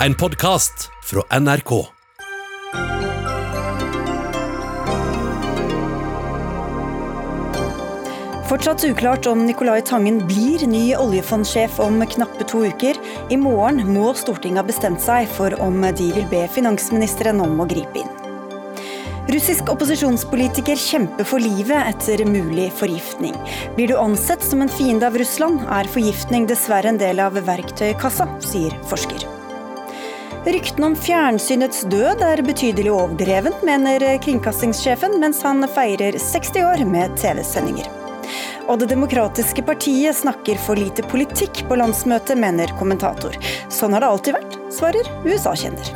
En podkast fra NRK. Fortsatt uklart om Nicolai Tangen blir ny oljefondsjef om knappe to uker. I morgen må Stortinget ha bestemt seg for om de vil be finansministeren om å gripe inn. Russisk opposisjonspolitiker kjemper for livet etter mulig forgiftning. Blir du ansett som en fiende av Russland, er forgiftning dessverre en del av verktøykassa, sier forsker. Ryktene om fjernsynets død er betydelig overdrevent, mener kringkastingssjefen, mens han feirer 60 år med TV-sendinger. Og Det demokratiske partiet snakker for lite politikk på landsmøtet, mener kommentator. Sånn har det alltid vært, svarer USA-kjenner.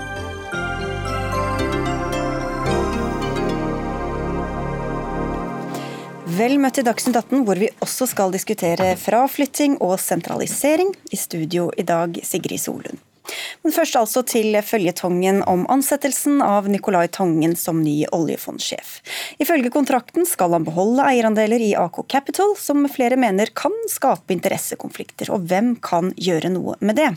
Vel møtt i Dagsnytt 18, hvor vi også skal diskutere fraflytting og sentralisering. I studio i dag, Sigrid Solund. Men først altså til føljetongen om ansettelsen av Nicolai Tangen som ny oljefondsjef. Ifølge kontrakten skal han beholde eierandeler i AK Capital, som flere mener kan skape interessekonflikter. Og hvem kan gjøre noe med det?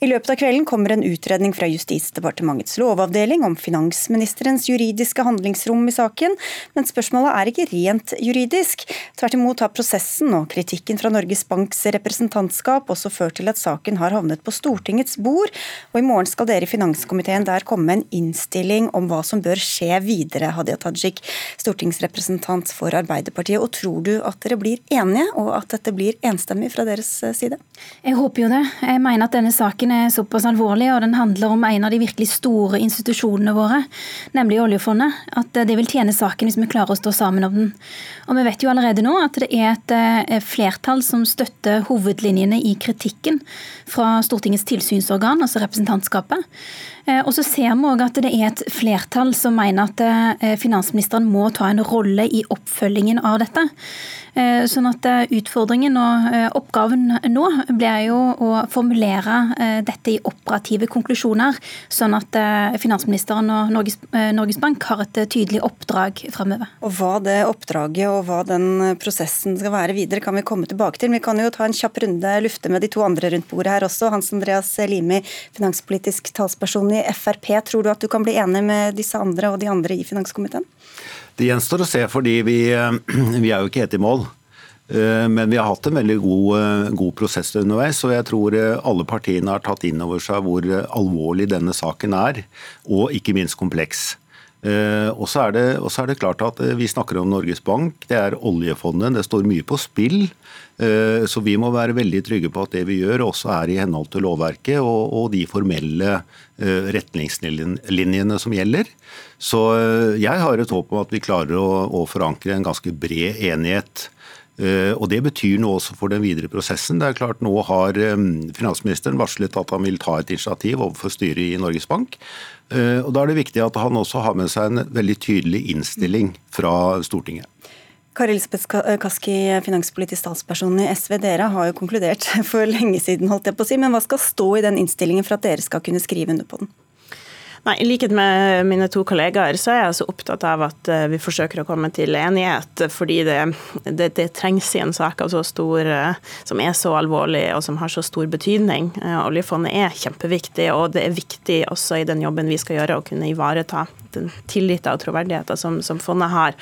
I løpet av kvelden kommer en utredning fra Justisdepartementets lovavdeling om finansministerens juridiske handlingsrom i saken, men spørsmålet er ikke rent juridisk. Tvert imot har prosessen og kritikken fra Norges Banks representantskap også ført til at saken har havnet på Stortingets bord, og i morgen skal dere i finanskomiteen der komme med en innstilling om hva som bør skje videre, Hadia Tajik, stortingsrepresentant for Arbeiderpartiet. Og tror du at dere blir enige, og at dette blir enstemmig fra deres side? Jeg håper jo det. Jeg mener at denne saken er såpass alvorlig, og den handler om en av de virkelig store institusjonene våre, nemlig oljefondet, at det vil tjene saken hvis vi klarer å stå sammen om den. Og Vi vet jo allerede nå at det er et eh, flertall som støtter hovedlinjene i kritikken fra Stortingets tilsynsorgan, altså representantskapet. Eh, og så ser vi òg at det er et flertall som mener at eh, finansministeren må ta en rolle i oppfølgingen av dette. Eh, sånn at Utfordringen og oppgaven nå blir jo å formulere dette i operative konklusjoner, sånn at finansministeren og Norges, Norges Bank har et tydelig oppdrag fremover. Og Hva det oppdraget og hva den prosessen skal være videre, kan vi komme tilbake til. Vi kan jo ta en kjapp runde lufte med de to andre rundt bordet her også. Hans Andreas Limi, finanspolitisk talsperson i Frp. Tror du at du kan bli enig med disse andre og de andre i finanskomiteen? Det gjenstår å se, fordi vi, vi er jo ikke helt i mål. Eh, men vi har hatt en veldig god, eh, god, prosess underveis, og jeg tror eh, alle partiene har tatt inn over seg hvor alvorlig denne saken er, og ikke minst kompleks. Og så er, er, det klart at vi snakker om Norges Bank, det er oljefondet, det står mye på spill. Så vi må være veldig trygge på at det vi gjør også er i henhold til lovverket og, og de formelle retningslinjene som gjelder. Så jeg har et håp om at vi klarer å, å forankre en ganske bred enighet. Og Det betyr noe også for den videre prosessen. Det er klart Nå har finansministeren varslet at han vil ta et initiativ overfor styret i Norges Bank. Og Da er det viktig at han også har med seg en veldig tydelig innstilling fra Stortinget. Kari Elisabeth Kaski, finanspolitisk statsperson i SV. Dere har jo konkludert for lenge siden, holdt jeg på å si. Men hva skal stå i den innstillingen for at dere skal kunne skrive under på den? Nei, I likhet med mine to kollegaer så er jeg altså opptatt av at eh, vi forsøker å komme til enighet. Fordi det, det, det trengs i en sak stor, eh, som er så alvorlig og som har så stor betydning. Eh, oljefondet er kjempeviktig, og det er viktig også i den jobben vi skal gjøre å kunne ivareta den tilliten og troverdigheten som, som, fondet har.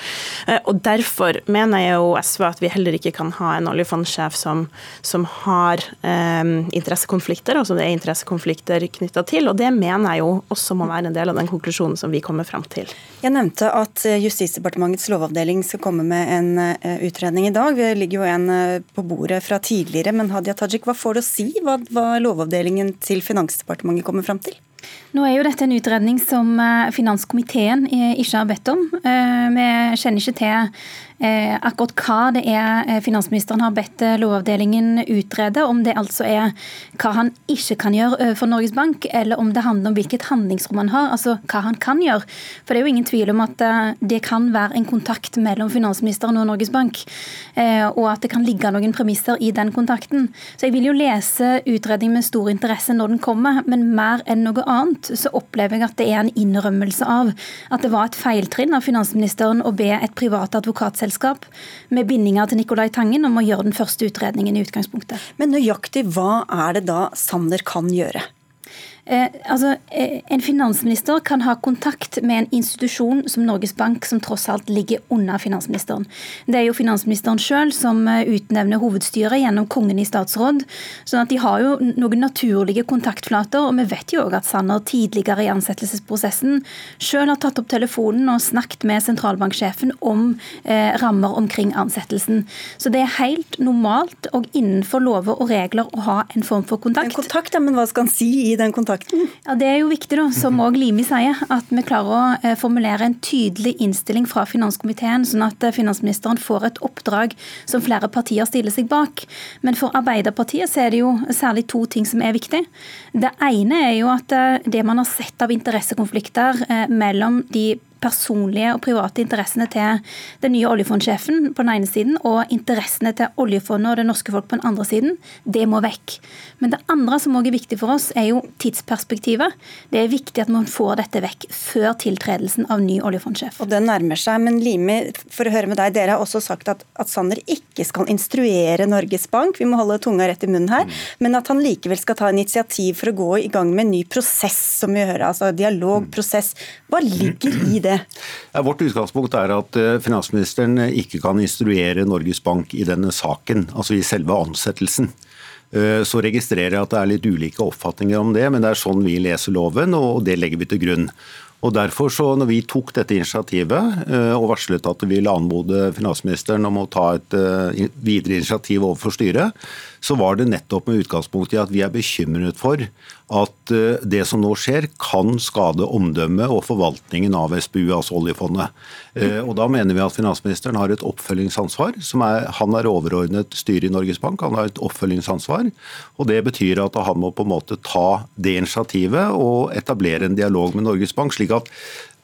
Og Derfor mener jeg jo SV at vi heller ikke kan ha en oljefondsjef som, som har eh, interessekonflikter, og som det er interessekonflikter knytta til. Og det mener jeg jo også må være være en del av den konklusjonen som vi kommer fram til. Jeg nevnte at eh, Justisdepartementets lovavdeling skal komme med en eh, utredning i dag. Det ligger jo en eh, på bordet fra tidligere, men Hadia Tajik, hva får det å si hva, hva lovavdelingen til Finansdepartementet kommer fram til? Nå er jo dette en utredning som finanskomiteen ikke har bedt om. Vi kjenner ikke til Eh, akkurat hva det er eh, finansministeren har bedt eh, Lovavdelingen utrede, om det altså er hva han ikke kan gjøre for Norges Bank, eller om det handler om hvilket handlingsrom han har, altså hva han kan gjøre. For det er jo ingen tvil om at det kan være en kontakt mellom finansministeren og Norges Bank, og at det kan ligge noen premisser i den kontakten. Så jeg vil jo lese utredningen med stor interesse når den kommer, men mer enn noe annet så opplever jeg at det er en innrømmelse av at det var et feiltrinn av finansministeren å be et privat advokatselskap med bindinger til Nicolai Tangen om å gjøre den første utredningen i utgangspunktet. Men nøyaktig hva er det da Sanner kan gjøre? Eh, altså, eh, En finansminister kan ha kontakt med en institusjon som Norges Bank, som tross alt ligger under finansministeren. Det er jo finansministeren sjøl som eh, utnevner hovedstyret gjennom Kongen i statsråd. sånn at de har jo noen naturlige kontaktflater. Og vi vet jo òg at Sanner tidligere i ansettelsesprosessen sjøl har tatt opp telefonen og snakket med sentralbanksjefen om eh, rammer omkring ansettelsen. Så det er helt normalt og innenfor lover og regler å ha en form for kontakt. En kontakt, ja, Men hva skal han si i den kontakten? Kontakten? Ja, Det er jo viktig, da, som òg Limi sier, at vi klarer å eh, formulere en tydelig innstilling fra finanskomiteen, sånn at eh, finansministeren får et oppdrag som flere partier stiller seg bak. Men for Arbeiderpartiet så er det jo særlig to ting som er viktig. Det ene er jo at eh, det man har sett av interessekonflikter mellom de personlige og private interessene til den nye oljefondsjefen på den ene siden, og interessene til oljefondet og det norske folk på den andre siden, det må vekk. Men det andre som også er viktig for oss, er jo tidsperspektivet. Det er viktig at man får dette vekk før tiltredelsen av ny oljefondsjef. Og det nærmer seg, men Limi, for å høre med deg, dere har også sagt at, at Sanner ikke skal instruere Norges Bank, vi må holde tunga rett i munnen her, men at han likevel skal ta initiativ for å gå i gang med en ny prosess, som vi hører, altså dialogprosess. Hva ligger i det? Ja, vårt utgangspunkt er at eh, finansministeren ikke kan instruere Norges Bank i denne saken, altså i selve ansettelsen. Eh, så registrerer jeg at det er litt ulike oppfatninger om det, men det er sånn vi leser loven, og det legger vi til grunn. Og derfor så når vi tok dette initiativet eh, og varslet at vi ville anmode finansministeren om å ta et videre initiativ overfor styret, så var det nettopp med utgangspunkt i at vi er bekymret for at eh, det som nå skjer, kan skade omdømmet og forvaltningen av SPU, altså oljefondet. Eh, og Da mener vi at finansministeren har et oppfølgingsansvar. Er, han er overordnet styret i Norges Bank, han har et oppfølgingsansvar. og Det betyr at han må på en måte ta det initiativet og etablere en dialog med Norges Bank, slik at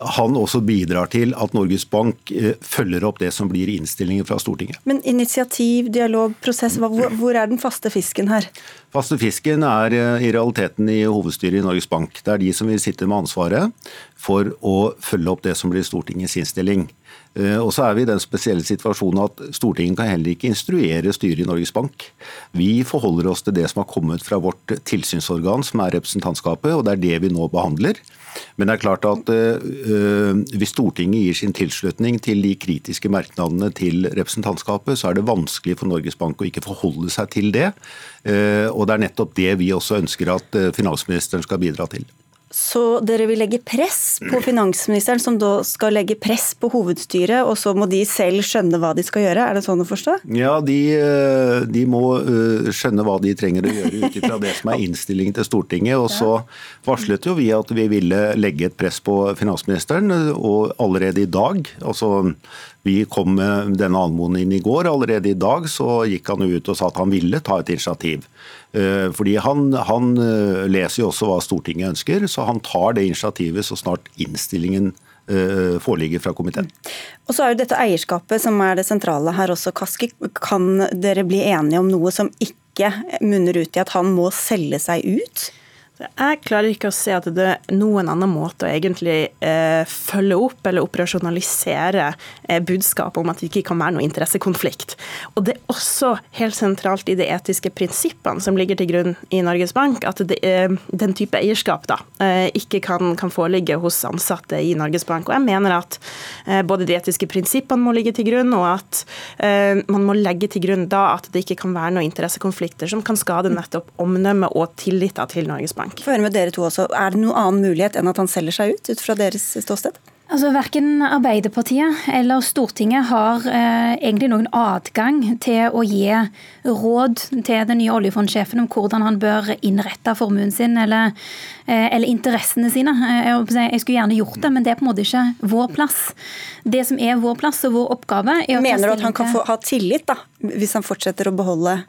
han også bidrar til at Norges Bank eh, følger opp det som blir innstillingen fra Stortinget. Men initiativ, dialog, prosess, hvor er den faste fisken her? Faste fisken er eh, i realiteten i hovedstyret i Norges Bank. Det er de som vil sitte med ansvaret for å følge opp det som blir Stortingets innstilling. Eh, og så er vi i den spesielle situasjonen at Stortinget kan heller ikke instruere styret i Norges Bank. Vi forholder oss til det som har kommet fra vårt tilsynsorgan, som er representantskapet, og det er det vi nå behandler. Men det er klart at øh, hvis Stortinget gir sin tilslutning til de kritiske merknadene til representantskapet, så er det vanskelig for Norges Bank å ikke forholde seg til det. Og det er nettopp det vi også ønsker at finansministeren skal bidra til. Så dere vil legge press på finansministeren, som da skal legge press på hovedstyret, og så må de selv skjønne hva de skal gjøre? Er det sånn å forstå? Ja, de, eh, de må eh, skjønne hva de trenger å gjøre ut ifra det som er innstillingen til Stortinget. Og så varslet jo vi at vi ville legge et press på finansministeren, og allerede i dag, altså vi kom med denne anmodningen i går. Allerede i dag så gikk han ut og sa at han ville ta et initiativ. Eh, fordi han, han, eh, leser jo også hva Stortinget ønsker, så han tar det initiativet så snart innstillingen eh, foreligger fra komiteen. Og så er jo dette eierskapet som er det sentrale her også, Kaski. Kan dere bli enige om noe som ikke munner ut i at han må selge seg ut? Jeg klarer ikke å se at det er noen annen måte å egentlig eh, følge opp eller operasjonalisere eh, budskapet om at det ikke kan være noe interessekonflikt. Og Det er også helt sentralt i de etiske prinsippene som ligger til grunn i Norges Bank, at det, eh, den type eierskap da, eh, ikke kan, kan, foreligge hos ansatte i Norges Bank. Og jeg mener at eh, både de etiske prinsippene må ligge til grunn, og at eh, man må legge til grunn da at det ikke kan være noen interessekonflikter som kan skade nettopp omdømmet og tilliten til Norges Bank. Få høre med dere to også. Er det noen annen mulighet enn at han selger seg ut, ut fra deres ståsted? Altså, Verken Arbeiderpartiet eller Stortinget har eh, egentlig noen adgang til å gi råd til den nye oljefondsjefen om hvordan han bør innrette formuen sin eller, eh, eller interessene sine. Jeg, jeg skulle gjerne gjort det, men det er på en måte ikke vår plass. Det som er vår plass og vår oppgave er å Mener du at han kan få, ha tillit da, hvis han fortsetter å beholde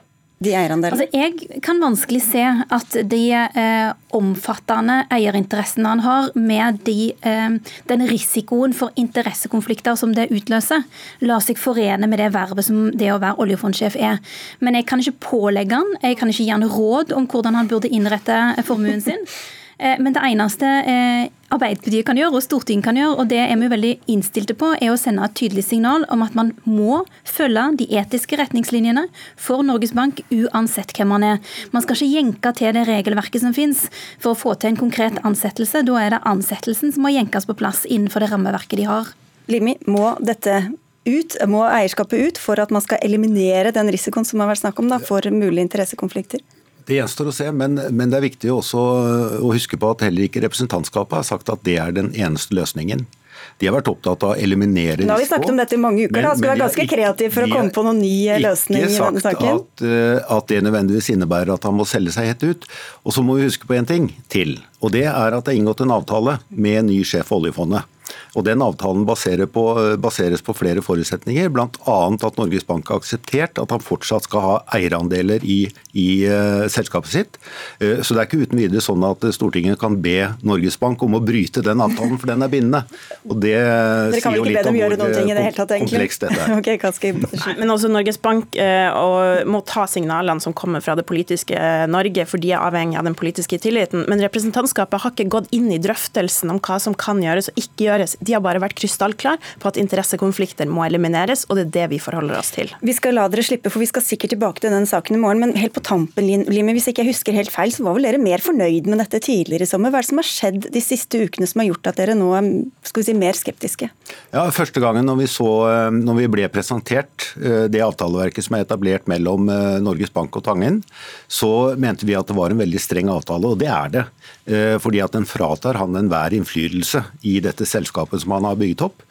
de eierandelene? Altså, jeg kan vanskelig se at de eh, omfattende eierinteressene han har, med de, eh, den risikoen for interessekonflikter som det utløser, lar seg forene med det vervet som det å være oljefondsjef er. Men jeg kan ikke pålegge han, jeg kan ikke gi han råd om hvordan han burde innrette formuen sin. Eh, men det eneste eh, Arbeiderpartiet kan gjøre og Stortinget kan gjøre, og det er vi veldig innstilte på, er å sende et tydelig signal om at man må følge de etiske retningslinjene for Norges Bank uansett hvem man er. Man skal ikke jenke til det regelverket som finnes for å få til en konkret ansettelse. Da er det ansettelsen som må jenkes på plass innenfor det rammeverket de har. Limi, må dette ut, må eierskapet ut for at man skal eliminere den risikoen som har vært snakk om da, for mulige interessekonflikter? Det gjenstår å se, men, men, det er viktig også å huske på at heller ikke representantskapet har sagt at det er den eneste løsningen. De har vært opptatt av å eliminere risiko. Nå har vi snakket om dette i mange uker. Men, da skal være ganske kreativ for å komme på noen ny løsning i denne saken. De har ikke sagt at, eh, at, det nødvendigvis innebærer at han må selge seg helt ut. Og så må vi huske på en ting til. Og det er at det er inngått en avtale med en ny sjef for oljefondet. Og Den avtalen baserer på, baseres på flere forutsetninger, bl.a. at Norges Bank har akseptert at han fortsatt skal ha eierandeler i, i uh, selskapet sitt. Uh, så det er ikke uten videre sånn at Stortinget kan be Norges Bank om å bryte den avtalen, for den er bindende. Og det sier jo litt om hvor komplekst dette er. okay, Men også Norges Bank uh, må ta signalene som kommer fra det politiske Norge, for de er avhengig av den politiske tilliten. Men representantskapet har ikke gått inn i drøftelsen om hva som kan gjøres og ikke gjøres. De har bare vært krystallklar på at interessekonflikter må elimineres, og det er det vi forholder oss til. Vi skal la dere slippe, for vi skal sikkert tilbake til den saken i morgen. Men helt på tampen, Limi, hvis ikke jeg husker helt feil, så var vel dere mer fornøyd med dette tidligere i sommer? Hva er det som har skjedd de siste ukene som har gjort at dere nå er skal vi si, mer skeptiske? Ja, Første gangen når vi, så, eh, når vi ble presentert eh, det avtaleverket som er etablert mellom eh, Norges Bank og Tangen, så mente vi at det var en veldig streng avtale, og det er det. Fordi at den fratar han enhver innflytelse i dette selskapet som han har bygget opp.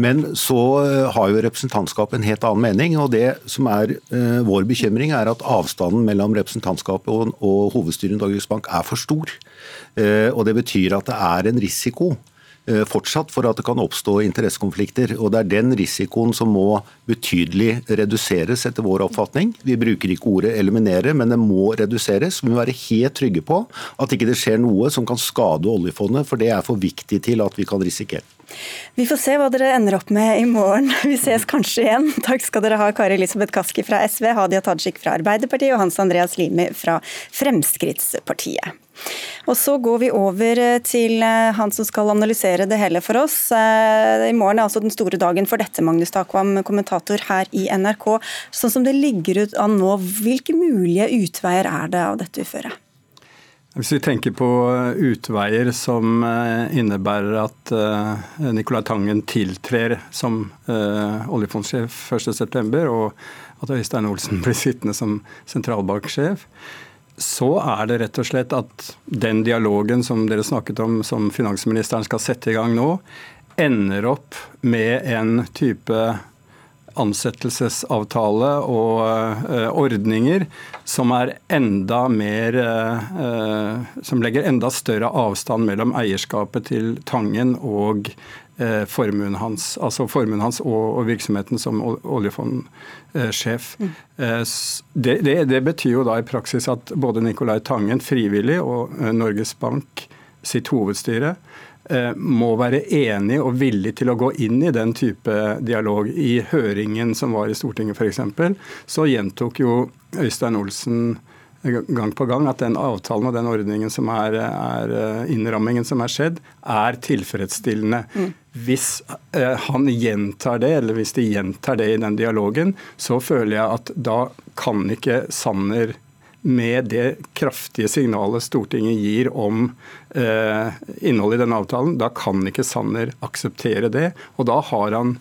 Men så eh, har jo representantskapet en helt annen mening. og Det som er uh, vår bekymring, er at avstanden mellom representantskapet og, og hovedstyret i Norges Bank er for stor. Uh, og Det betyr at det er en risiko fortsatt for at det kan oppstå interessekonflikter. og Det er den risikoen som må betydelig reduseres, etter vår oppfatning. Vi bruker ikke ordet eliminere, men det må reduseres. Vi må være helt trygge på at ikke det skjer noe som kan skade oljefondet, for det er for viktig til at vi kan risikere. Vi får se hva dere ender opp med i morgen. Vi ses kanskje igjen. Takk skal dere ha, Kari Elisabeth Kaski fra SV, Hadia Tajik fra Arbeiderpartiet og Hans Andreas Limi fra Fremskrittspartiet. Og Så går vi over til eh, han som skal analysere det hele for oss. Eh, I morgen er altså den store dagen for dette, Magnus Takvam, kommentator her i NRK. Sånn som det ligger ut an nå, hvilke mulige utveier er det av dette uføret? Hvis vi tenker på eh, utveier som eh, innebærer at eh, Nicolai Tangen tiltrer som oljefondsjef 1.9, og at Øystein Olsen blir sittende som sentralbanksjef, så er det rett og slett at den dialogen som dere snakket om, som finansministeren skal sette i gang nå, ender opp med en type ansettelsesavtale og uh, ordninger som er enda mer uh, Som legger enda større avstand mellom eierskapet til Tangen og formuen hans. Altså formuen hans og, og virksomheten som oljefondsjef. Mm. Det, det, det, betyr jo da i praksis at både Nicolai Tangen frivillig og Norges Bank sitt hovedstyre Eh, må være enig og villig til å gå inn i den type dialog. I høringen som var i Stortinget f.eks., så gjentok jo Øystein Olsen gang på gang at den avtalen og den ordningen som er, er eh, innrammingen som er skjedd, er tilfredsstillende. Mm. Hvis eh, han gjentar det, eller hvis de gjentar det i den dialogen, så føler jeg at da kan ikke Sanner med det kraftige signalet Stortinget gir om eh, innholdet i denne avtalen, da kan ikke Sanner akseptere det. Og da har han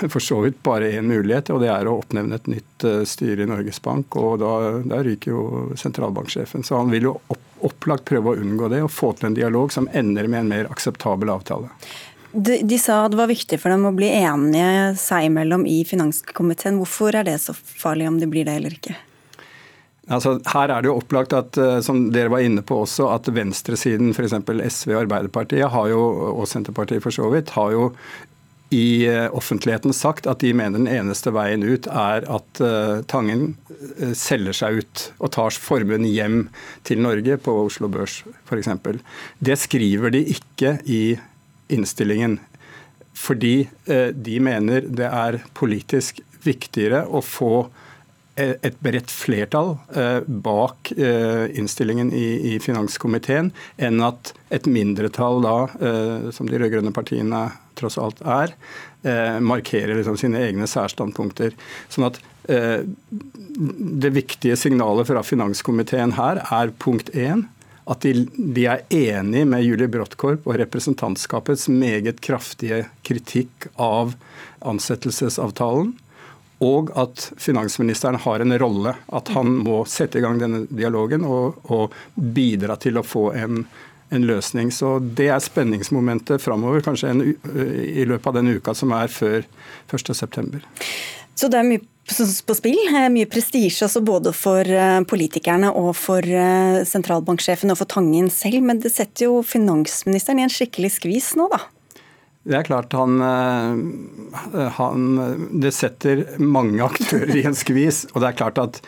for så vidt bare én mulighet, og det er å oppnevne et nytt uh, styre i Norges Bank. og da, da, ryker jo sentralbanksjefen. Så han vil jo opp, opplagt prøve å unngå det og få til en dialog som ender med en mer akseptabel avtale. De, de sa det var viktig for dem å bli enige seg imellom i finanskomiteen. Hvorfor er det så farlig om de blir det eller ikke? Altså, her er det jo opplagt at eh, som dere var inne på også, at venstresiden, f.eks. SV og Arbeiderpartiet har jo, og Senterpartiet for så vidt, har jo i eh, offentligheten sagt at de mener den eneste veien ut er at uh, Tangen selger seg ut og tar formuen hjem til Norge på Oslo Børs f.eks. Det skriver de ikke i innstillingen. Fordi de mener det er politisk viktigere å få et bredt flertall bak innstillingen i, finanskomiteen, enn at et mindretall da, som de rød-grønne partiene tross alt er, markerer liksom sine egne særstandpunkter. Sånn at Det viktige signalet fra finanskomiteen her er punkt én at de, de, er enig med Julie Bråttkorp og representantskapets meget kraftige kritikk av ansettelsesavtalen. Og at finansministeren har en rolle. At han må sette i gang denne dialogen og, og bidra til å få en, en, løsning. Så Det er spenningsmomentet framover, kanskje en, i løpet av den uka som er før 1.9. Så det er mye på spill. Eh, mye prestisje altså både for eh, politikerne og for eh, sentralbanksjefen og for Tangen selv. Men det setter jo finansministeren i en skikkelig skvis nå, da? Det er klart han, han, Det setter mange aktører i en skvis. Og det er klart at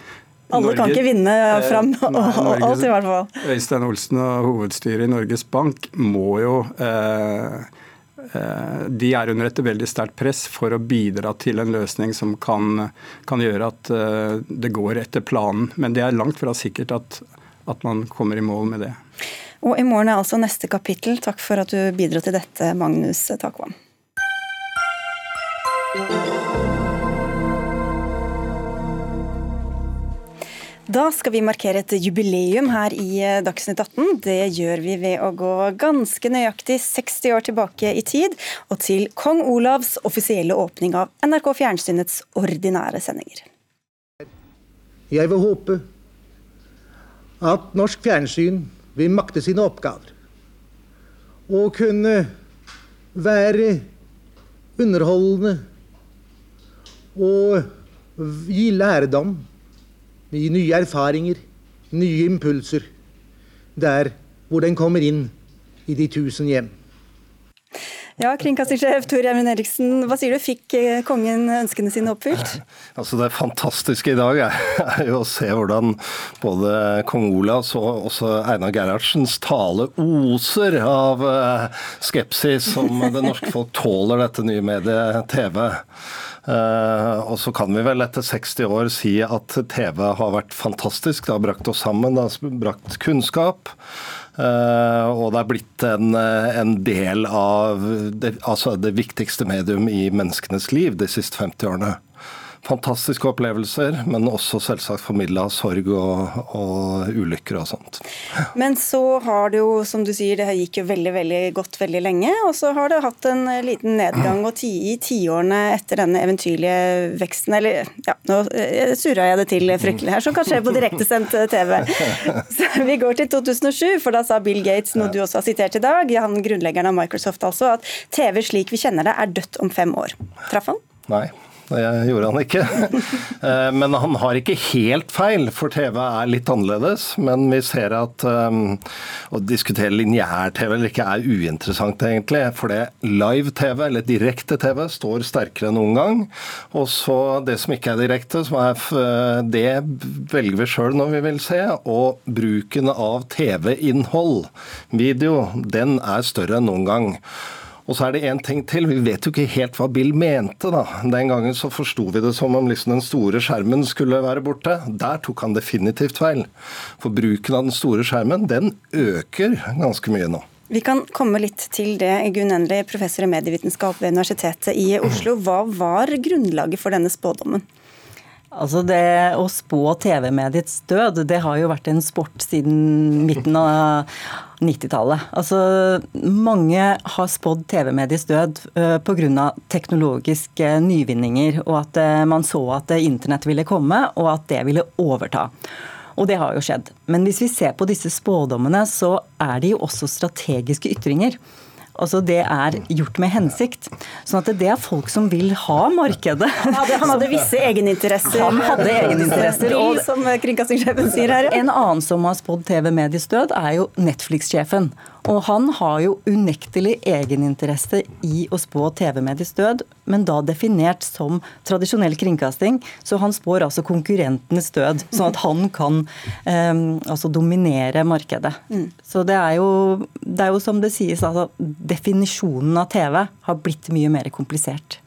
alle Norge, kan ikke vinne fram alt, i hvert fall. Øystein Olsen og hovedstyret i Norges Bank må jo eh, Eh, de er under et veldig sterkt press for å bidra til en løsning som kan, kan gjøre at eh, det går etter planen. Men det er langt fra sikkert at, at man kommer i mål med det. Og I morgen er altså neste kapittel. Takk for at du bidro til dette, Magnus Takvam. Da skal vi markere et jubileum her i eh, Dagsnytt 18. Det gjør vi ved å gå ganske nøyaktig 60 år tilbake i tid, og til kong Olavs offisielle åpning av NRK Fjernsynets ordinære sendinger. Jeg vil håpe at norsk fjernsyn vil makte sine oppgaver. Og kunne være underholdende og gi lærdom gi nye erfaringer, nye impulser, der hvor den kommer inn i de tusen hjem. Ja, Kringkastingssjef Tor Gjermund Eriksen, hva sier du? Fikk eh, kongen ønskene sine oppfylt? Altså Det fantastiske i dag er jo å se hvordan både kong Olavs og også Einar Gerhardsens tale oser av eh, skepsis om det norske folk tåler dette nye mediet TV. Uh, og så kan vi vel etter 60 år si at TV har vært fantastisk. Det har brakt oss sammen, det har brakt kunnskap. Uh, og det er blitt en, en del av det, altså det viktigste medium i menneskenes liv de siste 50 årene fantastiske opplevelser, men også selvsagt formidla sorg og, og, ulykker og sånt. Men så har det jo, som du sier, det gikk jo veldig veldig godt veldig lenge. Og så har det hatt en liten nedgang og ti, i tiårene etter denne eventyrlige veksten. Eller ja, nå eh, surra jeg det til fryktelig her, som kan skje på direktesendt TV. Så vi går til 2007, for da sa Bill Gates, noe du også har sitert i dag, han grunnleggeren av Microsoft altså, at TV slik vi kjenner det er dødt om fem år. Traff han? Nei. Det gjorde han ikke. Eh, men han har ikke helt feil, for TV er litt annerledes. Men vi ser at um, å diskutere lineær-TV eller ikke er uinteressant, egentlig. For det live-TV, eller direkte-TV, står sterkere enn noen gang. Og så det som ikke er direkte, som er, eh, det velger vi sjøl når vi vil se. Og bruken av TV-innhold, video, den er større enn noen gang. Og så er det én ting til. Vi vet jo ikke helt hva Bill mente. da. Den gangen så forsto vi det som om liksom den store skjermen skulle være borte. Der tok han definitivt feil. For bruken av den store skjermen, den øker ganske mye nå. Vi kan komme litt til det. Gunn Endelig, professor i medievitenskap ved Universitetet i Oslo. Hva var grunnlaget for denne spådommen? Altså det Å spå TV-mediets død, det har jo vært en sport siden midten av 90-tallet. Altså, mange har spådd TV-mediets død uh, pga. teknologiske nyvinninger, og at uh, man så at uh, internett ville komme, og at det ville overta. Og det har jo skjedd. Men hvis vi ser på disse spådommene, så er de jo også strategiske ytringer. Altså Det er gjort med hensikt. Sånn at det er folk som vil ha markedet. Han hadde, han hadde visse egeninteresser. Han hadde egeninteresser. Og, som kringkastingssjefen sier her. En annen som har spådd TV-medies død, er jo Netflix-sjefen. Og han har jo unektelig egeninteresse i å spå TV-medies død, men da definert som tradisjonell kringkasting. Så han spår altså konkurrentenes død, sånn at han kan eh, altså dominere markedet. Mm. Så det er, jo, det er jo som det sies, altså definisjonen av TV har blitt mye mer komplisert.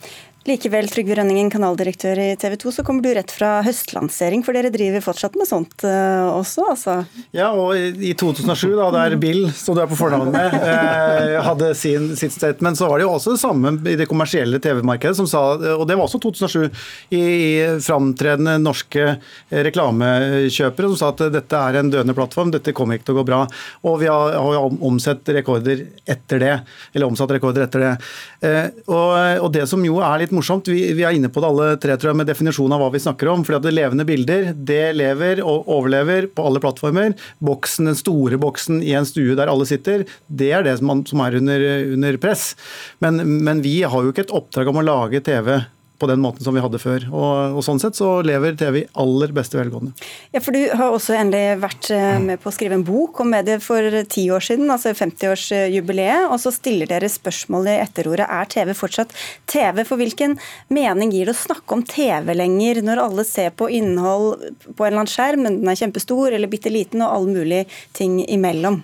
Likevel, Trygve Rønningen, kanaldirektør i TV 2, så kommer du rett fra høstlansering, for dere driver fortsatt med sånt uh, også, altså? Ja, og i 2007, da der Bill, som du er på fornavn med, eh, hadde sin, sitt statement, så var det jo også det samme i det kommersielle TV-markedet, som sa, og det var også 2007, i, i framtredende norske reklamekjøpere som sa at dette er en døende plattform, dette kommer ikke til å gå bra. Og vi har, har omsett rekorder etter det, eller omsatt rekorder etter det. Eh, og, og det som jo er litt morsomt, vi, vi, er inne på det alle tre tror jeg, med definisjonen av hva vi snakker om. fordi at det Levende bilder det lever og overlever på alle plattformer. Boksen, Den store boksen i en stue der alle sitter, det er det som, man, som er under, under press. Men, men vi har jo ikke et oppdrag om å lage TV på den måten som vi hadde før. Og, og, Sånn sett så lever TV i aller beste velgående. Ja, for Du har også endelig vært eh, med på å skrive en bok om medier for ti år siden, altså 50-årsjubileet. Og så stiller dere spørsmålet i etterordet er TV fortsatt TV. For hvilken mening gir det å snakke om TV lenger, når alle ser på innhold på en eller annen skjerm, men den er kjempestor eller bitte liten, og alle mulige ting imellom?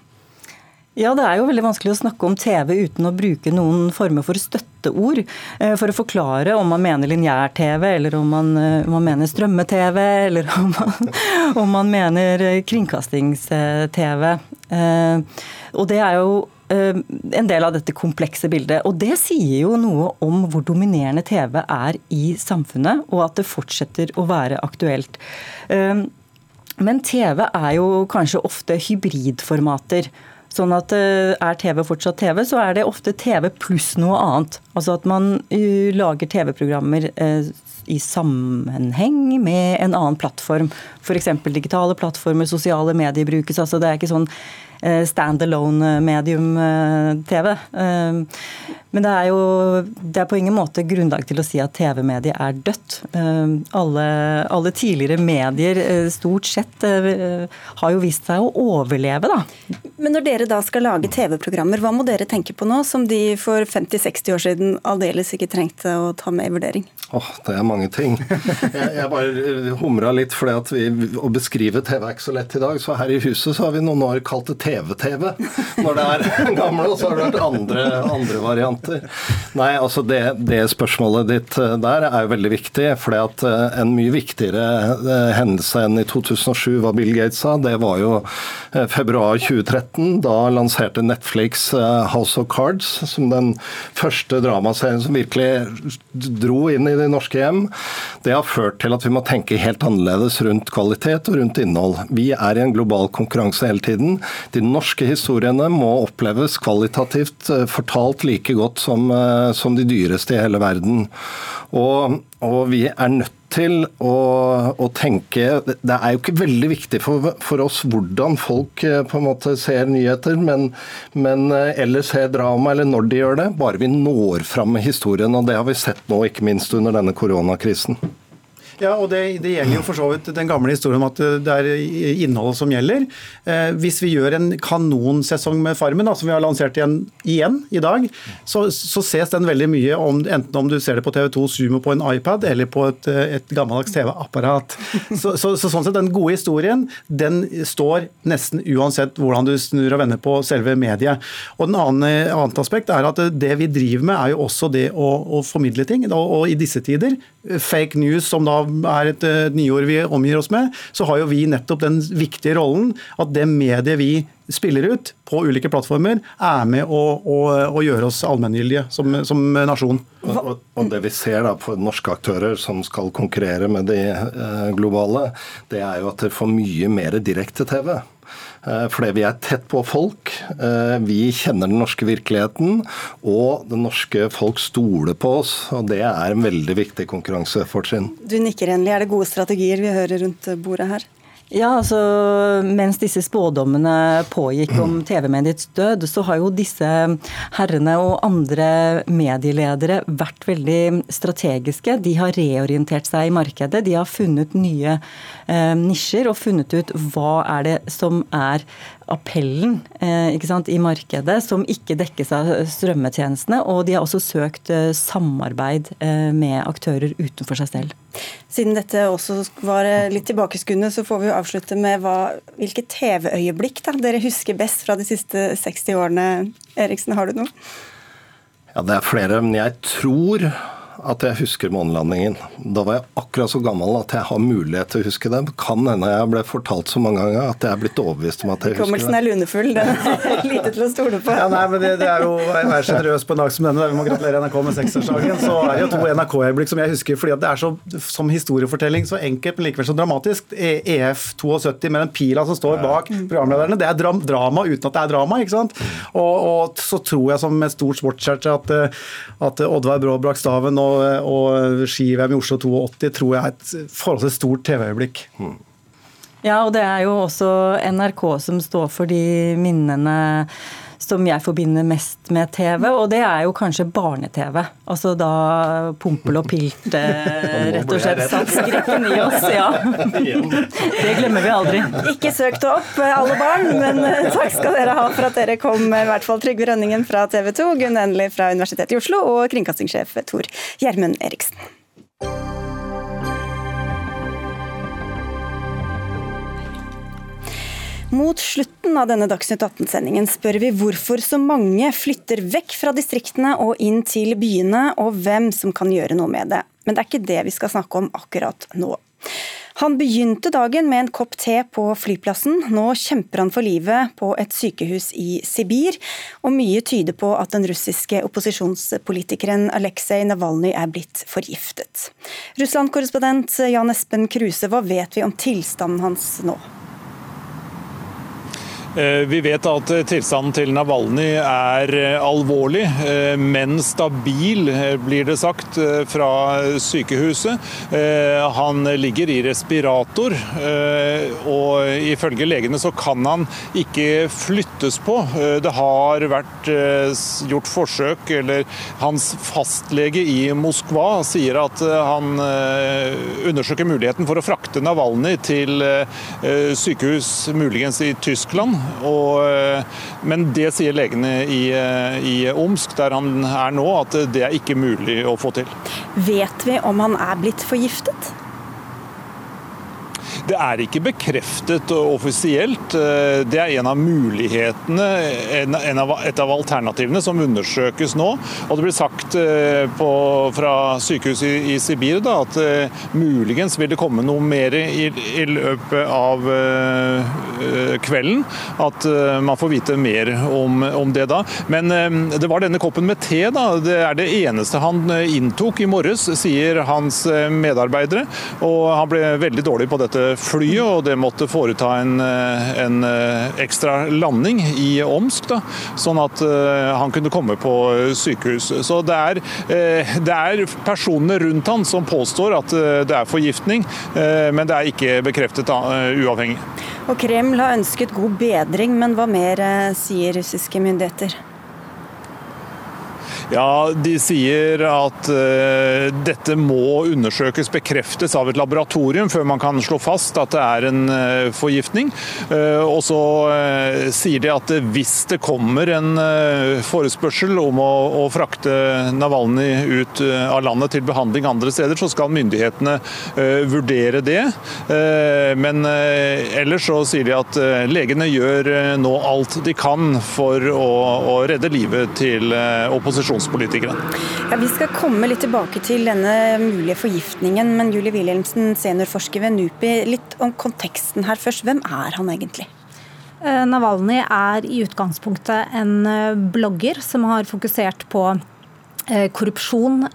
Ja, det er jo veldig vanskelig å snakke om TV uten å bruke noen former for støtteord eh, for å forklare om man mener lineær-TV, eller om man, eh, om man mener strømme-TV, eller om man, om man mener kringkastings-TV. Eh, og det er jo en del av dette komplekse bildet. Og det sier jo noe om hvor dominerende TV er i samfunnet, og at det fortsetter å være aktuelt. Men TV er jo kanskje ofte hybridformater. Sånn at eh, er TV fortsatt TV, så er det ofte TV pluss noe annet. Altså at man eh, lager TV-programmer eh, i sammenheng med en annen plattform. F.eks. digitale plattformer, sosiale medier brukes. altså Det er ikke sånn standalone-medium-TV. Men det er jo det er på ingen måte grunnlag til å si at TV-mediet er dødt. Eh, alle, alle, tidligere medier eh, stort sett eh, har jo vist seg å overleve, da. Men når dere da skal lage TV-programmer, hva må dere tenke på nå, som de for 50-60 år siden aldeles ikke trengte å ta med i vurdering? Åh, oh, det er mange ting. Jeg, jeg bare humra litt, for å beskrive TV er ikke så lett i dag. Så her i huset så har vi noen år kalt det TV-TV. Når det er gamle, og så har det vært andre, andre varianter måter. Nei, altså det, det, spørsmålet ditt eh, der er jo veldig viktig. For eh, en mye viktigere eh, hendelse enn i 2007, hva Bill Gates sa, det var jo februar 2013. Da lanserte Netflix House of Cards som den første dramaserien som virkelig dro inn i de norske hjem. Det har ført til at vi må tenke helt annerledes rundt kvalitet og rundt innhold. Vi er i en global konkurranse hele tiden. De norske historiene må oppleves kvalitativt fortalt like godt mat som, eh, som de dyreste i hele verden. Og, og vi er nødt til å, å, tenke Det er jo ikke veldig viktig for, for, oss hvordan folk eh, på en måte ser nyheter, men, men, eh, eller ser drama, eller når de gjør det. Bare vi når fram med historien. og Det har vi sett nå, ikke minst under denne koronakrisen. Ja, og det, det, gjelder jo for så vidt den gamle historien om at det er innholdet som gjelder. Eh, hvis vi gjør en kanonsesong med Farmen, da, som vi har lansert igjen, igjen i dag, så, så, ses den veldig mye om, enten om du ser det på TV2 Sumo på en iPad eller på et, et gammeldags TV-apparat. Så, så, så, sånn sett, den gode historien den står nesten uansett hvordan du snur og vender på selve mediet. Og den annen, annet aspekt er at det vi driver med, er jo også det å, å formidle ting. Og, og i disse tider, fake news som da er et, et nyord vi omgir oss med, så har jo vi nettopp den viktige rollen at det mediet vi spiller ut på ulike plattformer, er med å, å, å gjøre oss allmenngyldige som, som nasjon. Og, og, Det vi ser da på norske aktører som skal konkurrere med de eh, globale, det er jo at dere får mye mer direkte-TV. Eh, fordi vi er tett på folk. Eh, vi kjenner den norske virkeligheten, og det norske folk stoler på oss. og Det er en veldig viktig konkurransefortrinn. Du nikker endelig. Er det gode strategier vi hører rundt bordet her? Ja, altså Mens disse spådommene pågikk om TV-mediets død, så har jo disse herrene og andre medieledere vært veldig strategiske. De har reorientert seg i markedet. De har funnet nye eh, nisjer og funnet ut hva er det som er appellen eh, sant, i markedet som ikke dekkes av strømmetjenestene. Og de har også søkt eh, samarbeid eh, med aktører utenfor seg selv. Siden dette også var litt tilbakeskuende, så får vi jo avslutte med hva, hvilke TV-øyeblikk dere husker best fra de siste 60 årene. Eriksen, har du noe? Ja, Det er flere, men jeg tror at jeg husker månelandingen. Da var jeg akkurat så gammel at jeg har mulighet til å huske det. Kan hende jeg ble fortalt så mange ganger at jeg er blitt overbevist om at jeg husker det. Hukommelsen er lunefull. Den er lite til å stole på. Ja, nei, men det, det er jo å være sjenerøs på en dag som denne. Vi må gratulere NRK med seksårsdagen. Så er det jo to NRK-øyeblikk som jeg husker, fordi det er så, som historiefortelling så enkelt, men likevel så dramatisk. EF 72 med den pila som står bak programlederne. Det er dram drama uten at det er drama. ikke sant? Og, og så tror jeg som et stort sportskjærte at, at Oddvar Brå brakk staven og, og ski-VM i Oslo 82 tror jeg er et forholdsvis stort TV-øyeblikk. Ja, og det er jo også NRK som står for de minnene som jeg forbinder mest med TV, og det er jo kanskje barne-TV. Altså da Pompel og Pilt rett og slett satt skrekken i oss, ja. Det glemmer vi aldri. Ikke søk det opp, alle barn, men eh, takk skal dere ha for at dere kom, i hvert fall Trygve Rønningen fra TV 2, Gunn Endelig fra Universitetet i Oslo og kringkastingssjef Tor Gjermund Eriksen. Mot slutten av denne Dagsnytt 18-sendingen spør vi hvorfor så mange flytter vekk fra distriktene og inn til byene, og hvem som kan gjøre noe med det. Men det er ikke det vi skal snakke om akkurat nå. Han begynte dagen med en kopp te på flyplassen. Nå kjemper han for livet på et sykehus i Sibir, og mye tyder på at den russiske opposisjonspolitikeren Aleksej Navalnyj er blitt forgiftet. Russland-korrespondent Jan Espen Kruse, hva vet vi om tilstanden hans nå? Vi vet at tilstanden til Navalny er alvorlig, men stabil, blir det sagt fra sykehuset. Han ligger i respirator, og ifølge legene så kan han ikke flyttes på. Det har vært gjort forsøk, eller hans fastlege i Moskva sier at han undersøker muligheten for å frakte Navalny til sykehus, muligens i Tyskland. Og, men det sier legene i, i, Omsk, der han er nå, at det er ikke mulig å få til. Vet vi om han er blitt forgiftet? Det er ikke bekreftet offisielt. Det er en av mulighetene, et av alternativene som undersøkes nå. Og Det blir sagt på, fra sykehuset i, Sibir da, at uh, muligens vil det komme noe mer i, i løpet av kvelden. At man får vite mer om, om det da. Men det var denne koppen med te. da, Det er det eneste han inntok i morges, sier hans medarbeidere. Og han ble veldig dårlig på dette flyet, og det måtte foreta en, en ekstra landing i Omsk, da, sånn at han kunne komme på sykehus. Så det er, det er personene rundt han som påstår at det er forgiftning, men det er ikke bekreftet uavhengig. Og Kreml har ønsket god bedring, men hva mer sier russiske myndigheter? Ja, De sier at uh, dette må undersøkes, bekreftes av et laboratorium før man kan slå fast at det er en uh, forgiftning. Uh, og så sier de at hvis det kommer en forespørsel om å, å frakte Navalny ut av landet til behandling andre steder, så skal myndighetene vurdere det. men ellers så sier de at legene gjør nå alt de kan for å, å redde livet til opposisjonspolitikere. Ja, Vi skal komme litt tilbake til denne mulige forgiftningen, men Julie Wilhelmsen, seniorforsker ved NUPI, litt om konteksten her først. Hvem er han egentlig? Navalny er i utgangspunktet en blogger som har fokusert på korrupsjon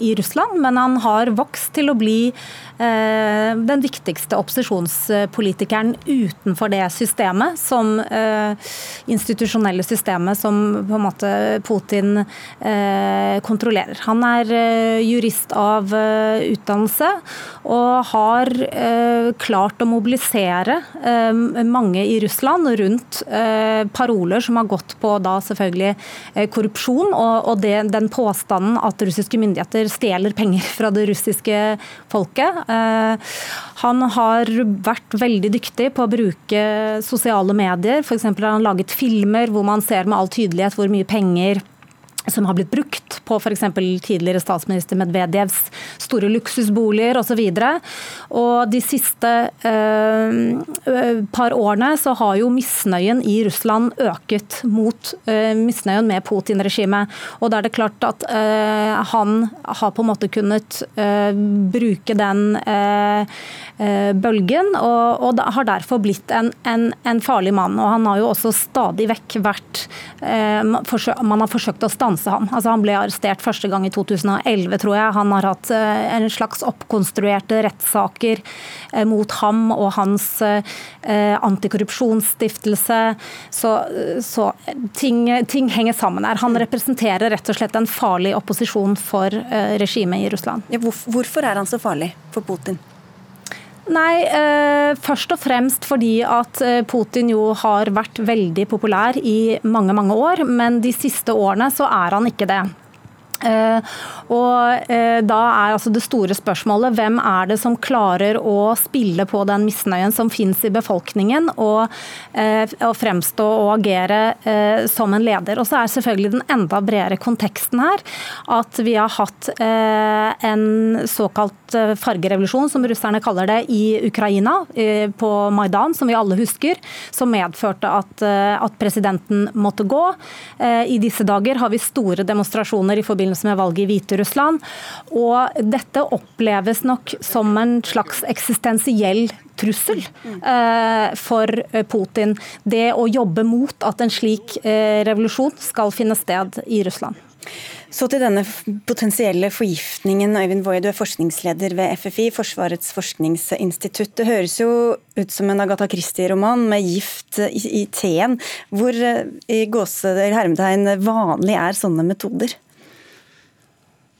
i Russland, men han har vokst til å bli den viktigste opposisjonspolitikeren utenfor det systemet, som institusjonelle systemet som på en måte Putin kontrollerer. Han er jurist av utdannelse og har klart å mobilisere mange i Russland rundt paroler som har gått på da selvfølgelig korrupsjon og det, den påstanden at russiske myndigheter stjeler penger fra det russiske folket. Han har vært veldig dyktig på å bruke sosiale medier. F.eks. har han laget filmer hvor man ser med all tydelighet hvor mye penger som har blitt brukt på f.eks. tidligere statsminister Medvedevs store luksusboliger osv. De siste eh, par årene så har jo misnøyen i Russland øket mot eh, misnøyen med Putin-regimet. Og da er det klart at eh, han har på en måte kunnet eh, bruke den eh, eh, bølgen, og, og, har derfor blitt en, en, en, farlig mann. Og han har jo også stadig vekk vært Man har forsøkt å stanse ham. Altså, han ble arrestert første gang i 2011, tror jeg. Han har hatt en slags oppkonstruerte rettssaker mot ham og hans antikorrupsjonsstiftelse. Så, så ting, ting henger sammen her. Han representerer rett og slett en farlig opposisjon for regimet i Russland. Ja, hvorfor er han så farlig for Putin? Nei, eh, først og fremst fordi at eh, Putin jo har vært veldig populær i mange, mange år. Men de siste årene så er han ikke det. Uh, og uh, Da er altså det store spørsmålet hvem er det som klarer å spille på den misnøyen som finnes i befolkningen, og, uh, og fremstå og agere som en leder. Og så er selvfølgelig den enda bredere konteksten her at vi har hatt en såkalt fargerevolusjon, som russerne kaller det, i Ukraina, på Maidan, som vi alle husker, som medførte at, at presidenten måtte gå. I disse dager har vi store demonstrasjoner i forbindelse forbindelse med valget i Hviterussland. Og dette oppleves nok som en slags eksistensiell trussel eh, for Putin. Det å jobbe mot at en slik eh, revolusjon skal finne sted i Russland. Så til denne potensielle forgiftningen. Øyvind Woie, du er forskningsleder ved FFI, Forsvarets forskningsinstitutt. Det høres jo ut som en Agatha Christie-roman med gift i, i teen. Hvor eh, i gåse, hermetegn vanlig er sånne metoder?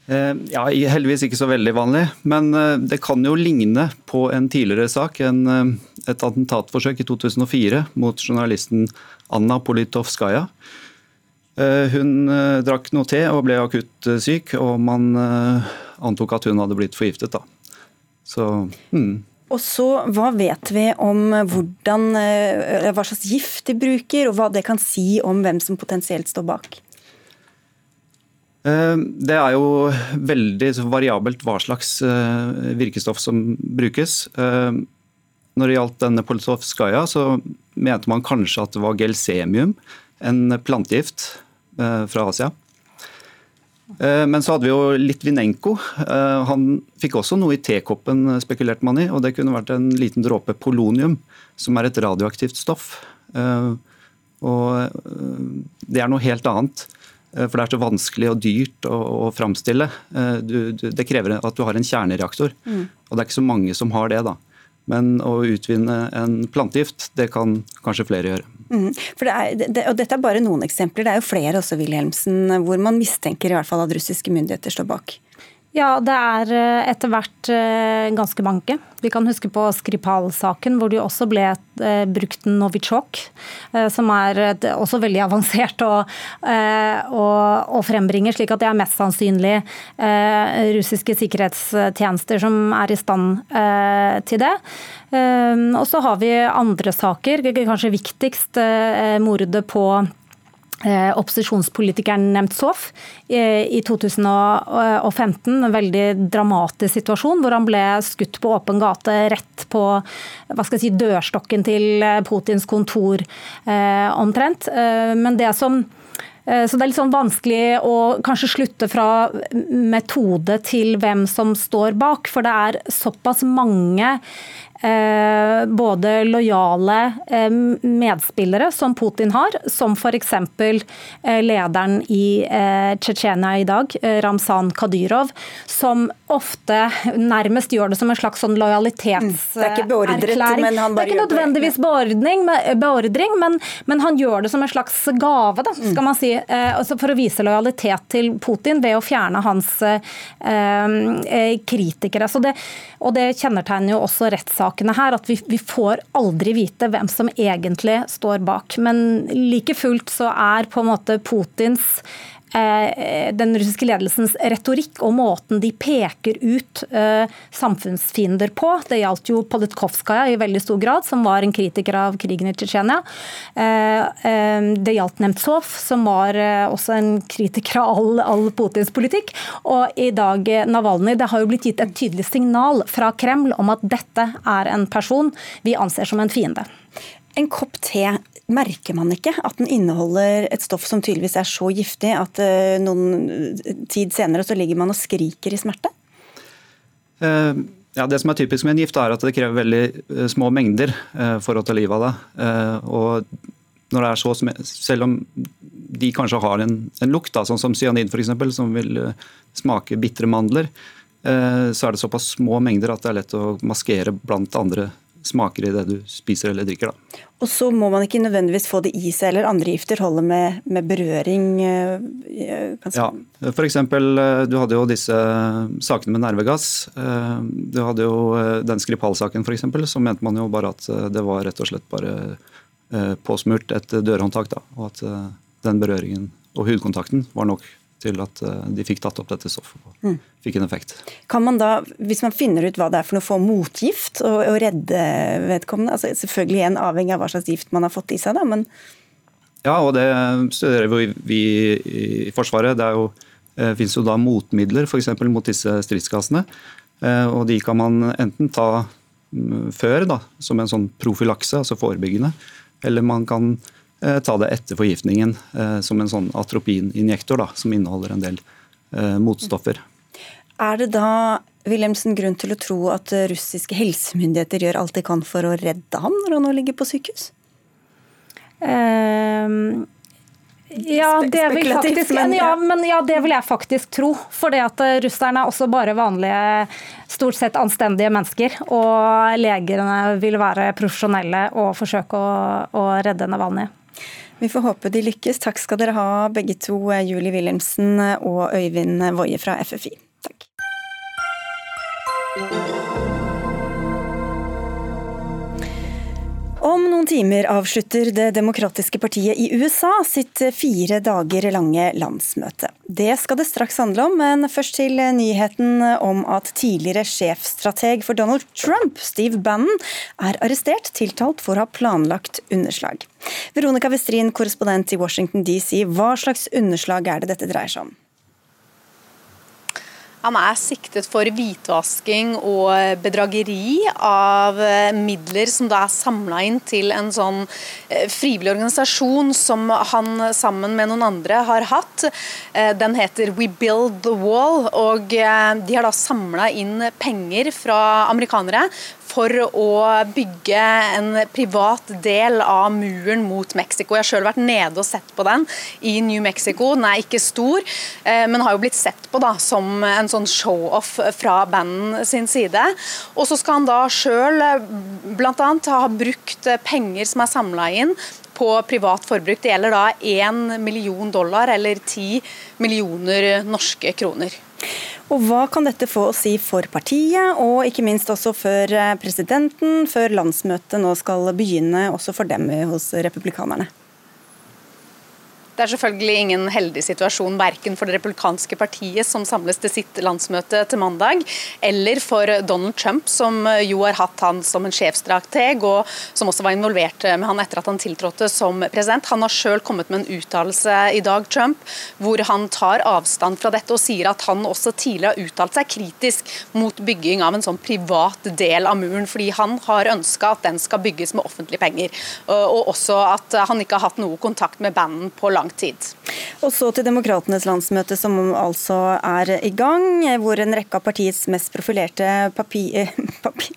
Eh, ja, Heldigvis ikke så veldig vanlig, men eh, det kan jo ligne på en tidligere sak. En, eh, et attentatforsøk i 2004 mot journalisten Anna Politovskaja. Hun drakk noe te og ble akutt syk, og man antok at hun hadde blitt forgiftet. Da. Så, mm. Og så, Hva vet vi om hvordan, hva slags gift de bruker, og hva det kan si om hvem som potensielt står bak? Eh, det er jo veldig variabelt hva slags eh, virkestoff som brukes. Eh, når det gjaldt denne Polsovskaja, så mente man kanskje at det var gelsemium, en plantegift fra Asia. Men så hadde vi jo Litvinenko. Han fikk også noe i tekoppen, spekulerte man i. Og det kunne vært en liten dråpe polonium, som er et radioaktivt stoff. Og det er noe helt annet. Eh, for det er så vanskelig og dyrt å, å framstille. Eh, det krever at du har en kjernereaktor. Mm. Og det er ikke så mange som har det. da. Men å utvinne en plantegift, det kan kanskje flere gjøre. Mm. Det er, det, og dette er bare noen eksempler. Det er jo flere også, Wilhelmsen, hvor man mistenker i hvert fall at russiske myndigheter står bak. Ja, det er eh, etter hvert eh, ganske mange. Vi kan huske på Skripal-saken, hvor det også ble eh, brukt Novichok, som er også veldig avansert å, å, å frembringe, slik at det er mest sannsynlig russiske sikkerhetstjenester som er i stand til det. Og så har vi andre saker, kanskje viktigst mordet på opposisjonspolitikeren Nemtsov eh, i 2015. En veldig dramatisk situasjon hvor han ble skutt på åpen gate rett på si, dørstokken til eh, Putins kontor omtrent. Men det som så det er litt sånn vanskelig å kanskje slutte fra metode til hvem som står bak, for det er såpass mange Eh, både lojale eh, medspillere som Putin har, som f.eks. Eh, lederen i Tsjetsjenia i dag, Ramzan Kadyrov, som ofte nærmest gjør det som en slags sånn lojalitetserklæring. Mm. Det er ikke nødvendigvis beordring, beordring men, men, han gjør det som en slags gave, da, skal man si, altså for å vise lojalitet til Putin ved å fjerne hans kritikere. Det, og det kjennetegner jo også rettssaken sakene her at vi, vi, får aldri vite hvem som egentlig står bak. Men like fullt så er på en måte Putins den russiske ledelsens retorikk og måten de peker ut uh, samfunnsfiender på. Det gjaldt jo Politkovskaja i veldig stor grad, som var en kritiker av krigen i Tsjetsjenia. Uh, det gjaldt Nemtsov, som var også en kritiker av all, all Putins politikk. Og i dag Navalny. Det har jo blitt gitt et tydelig signal fra Kreml om at dette er en person vi anser som en fiende. En kopp te merker man ikke at den inneholder et stoff som tydeligvis er så giftig at uh, noen tid senere så ligger man og skriker i smerte? Uh, ja, Det som er typisk med en gift, er at det krever veldig små mengder for å ta livet av det. og når det er så, Selv om de kanskje har en, en lukt, da, sånn som cyanid f.eks., som vil smake bitre mandler, så er det såpass små mengder at det er lett å maskere blant andre smaker i det du spiser eller drikker. Da. Og så må man ikke nødvendigvis få det i seg, eller andre gifter holder med, med berøring? Eh, kanskje? Ja, f.eks. Eh, du hadde jo disse sakene med nervegass. Eh, du hadde jo den Skripal-saken f.eks., så mente man jo bare at det var rett og slett bare påsmurt et dørhåndtak. Da, og at den berøringen og hudkontakten var nok til at eh, de fikk tatt opp dette stoffet og mm. fikk en effekt. Kan man da, hvis man finner ut hva det er for noe, få motgift og, og redde vedkommende? Altså Selvfølgelig igjen avhengig av hva slags gift man har fått i seg, da, men Ja, og det studerer vi, vi i Forsvaret. Det er jo, eh, finnes jo da motmidler f.eks. mot disse stridsgassene. Eh, og de kan man enten ta mm, før, da, som en sånn profylakse, altså forebyggende, eller man kan ta det etter forgiftningen eh, som en sånn atropininjektor da, som inneholder en del eh, motstoffer. Er det da Wilhelmsen, grunn til å tro at russiske helsemyndigheter gjør alt de kan for å redde ham når han nå ligger på sykehus? Um, ja, det vil faktisk, ja, men ja, det vil jeg faktisk tro. For det at russerne er også bare vanlige, stort sett anstendige mennesker. Og legene vil være profesjonelle og forsøke å, å redde Navalnyj. Vi får håpe de lykkes. Takk skal dere ha begge to, Julie Wilhelmsen og Øyvind Woie fra FFI. Takk. Om noen timer avslutter Det demokratiske partiet i USA sitt fire dager lange landsmøte. Det skal det straks handle om, men først til nyheten om at tidligere sjefstrateg for Donald Trump, Steve Bannon, er arrestert, tiltalt for å ha planlagt underslag. Veronica Westrin, korrespondent i Washington DC, hva slags underslag er det dette dreier seg om? Han er siktet for hvitvasking og bedrageri av eh, midler som da er samla inn til en sånn eh, frivillig organisasjon som han sammen med noen andre har hatt. Eh, den heter We Build the Wall, og de har da samla inn penger fra amerikanere for å bygge en privat del av muren mot Mexico. Jeg har sjøl vært nede og sett på den i New Mexico. Den er ikke stor, eh, men har jo blitt sett på da, som en sånn show-off fra banden sin side. Og så skal han da sjøl eh, bl.a. ha brukt penger som er samla inn på privat forbruk. Det gjelder da 1 million dollar, eller 10 millioner norske kroner. Og Hva kan dette få å si for partiet, og ikke minst også for eh, presidenten, før landsmøtet nå skal begynne, også for dem hos republikanerne? Det er selvfølgelig ingen heldig situasjon verken for det republikanske partiet, som samles til sitt landsmøte til mandag, eller for Donald Trump, som jo har hatt han som en sjefstrateg, og som også var involvert med han etter at han tiltrådte som president. Han har sjøl kommet med en uttalelse i dag, Trump, hvor han tar avstand fra dette og sier at han også tidligere har uttalt seg kritisk mot bygging av en sånn privat del av muren, fordi han har ønska at den skal bygges med offentlige penger, og også at han ikke har hatt noe kontakt med banden på lang lang tid. Og så til Demokratenes landsmøte, som altså er i gang, hvor en rekke av partiets mest profilerte papir, papir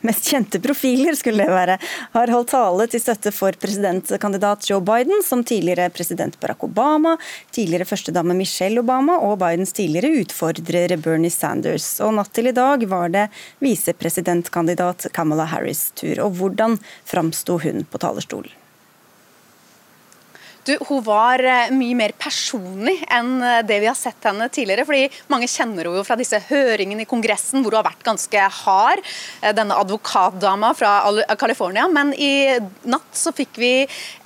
mest kjente profiler skulle det være, har holdt tale til støtte for presidentkandidat Joe Biden, som tidligere president Barack Obama, tidligere førstedame Michelle Obama og Bidens tidligere utfordrer Bernie Sanders. Og natt til i dag var det visepresidentkandidat Kamala Harris' tur. Og hvordan framsto hun på talerstolen? Du, hun var eh, mye mer personlig enn eh, det vi har sett henne tidligere. fordi Mange kjenner henne jo fra disse høringene i Kongressen hvor hun har vært ganske hard. Eh, denne advokatdama fra California. Men i natt så fikk vi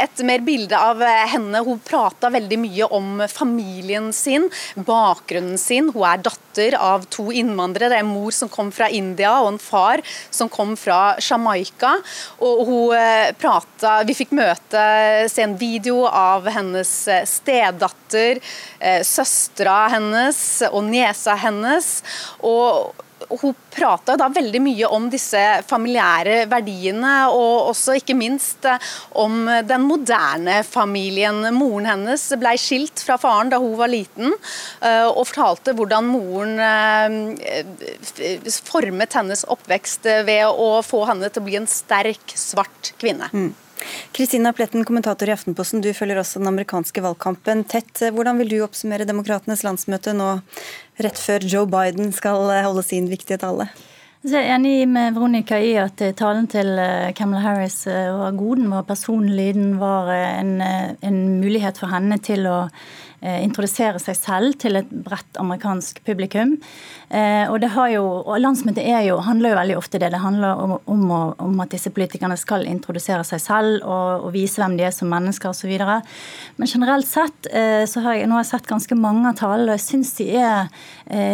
et mer bilde av henne. Hun prata veldig mye om familien sin, bakgrunnen sin. Hun er datter av to innvandrere. Det er en mor som kom fra India og en far som kom fra Jamaica. Og hun prata Vi fikk møte, se en video av av hennes eh, stedatter, eh, søstera hennes og niesa hennes. og hun prata veldig mye om disse familiære verdiene, og også ikke minst eh, om den moderne familien. Moren hennes ble skilt fra faren da hun var liten, og fortalte hvordan moren formet hennes oppvekst ved å få henne til å bli en sterk, svart kvinne. Mm. Kristina Pletten, kommentator i Aftenposten, du følger også den amerikanske valgkampen tett. Hvordan vil du oppsummere Demokratenes landsmøte nå rett før Joe Biden skal holde sin viktige tale? Jeg er enig med Veronica i at talen til Camelot Kamala Harris eh, var god. Den var personlig. Den var eh, en, en mulighet for henne til å Eh, introdusere seg selv til et bredt amerikansk publikum. Eh, og det har jo, og Landsmøtet er jo, handler jo veldig ofte det. Det handler om, om, om at disse politikerne skal introdusere seg selv og, og vise hvem de er som mennesker osv. Men generelt sett eh, så har jeg nå har jeg sett ganske mange av talene, og jeg syns de er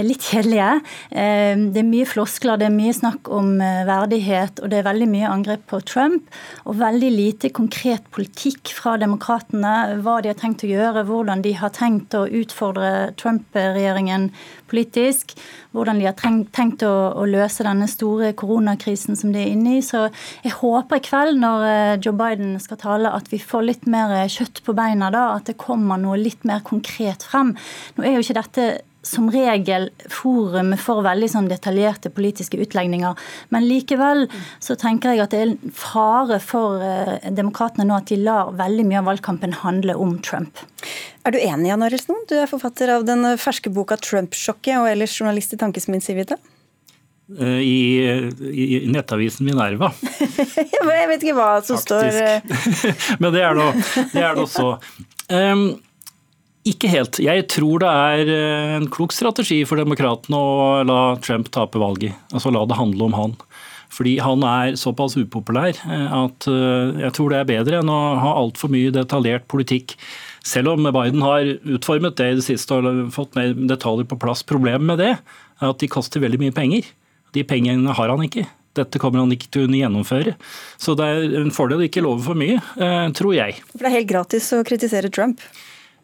litt kjedelige. Det er mye floskler, det er mye snakk om verdighet, og det er veldig mye angrep på Trump. Og veldig lite konkret politikk fra demokratene. Hva de har tenkt å gjøre, hvordan de har tenkt å utfordre Trump-regjeringen politisk. Hvordan de har tenkt å, å, løse denne store koronakrisen som de er inne i. Så jeg håper i kveld når eh, Joe Biden skal tale, at vi får litt mer kjøtt på beina da. At det kommer noe litt mer konkret frem. Nå er jo ikke dette som regel forum for veldig sånn detaljerte politiske utlegninger. Men likevel så tenker jeg at det er en fare for eh, demokratene nå at de lar veldig mye av valgkampen handle om Trump. Er du enig, Jan Arild Du er forfatter av den ferske boka 'Trump-sjokket', og ellers journalist i Tankesmien Civita? Eh, I, i, nettavisen Minerva. jeg vet ikke hva som Faktisk. står Men det er nå så. Um, ikke helt. Jeg tror det er eh, en klok strategi for demokratene å la Trump tape valget. Altså la det handle om han. Fordi han er såpass upopulær eh, at eh, jeg tror det er bedre enn å ha altfor mye detaljert politikk. Selv om Biden har utformet det i det siste og fått mer detaljer på plass. Problemet med det er at de koster veldig mye penger. De pengene har han ikke. Dette kommer han ikke til å gjennomføre. Så det er en fordel å ikke love for mye, tror jeg. For det er helt gratis å kritisere Trump?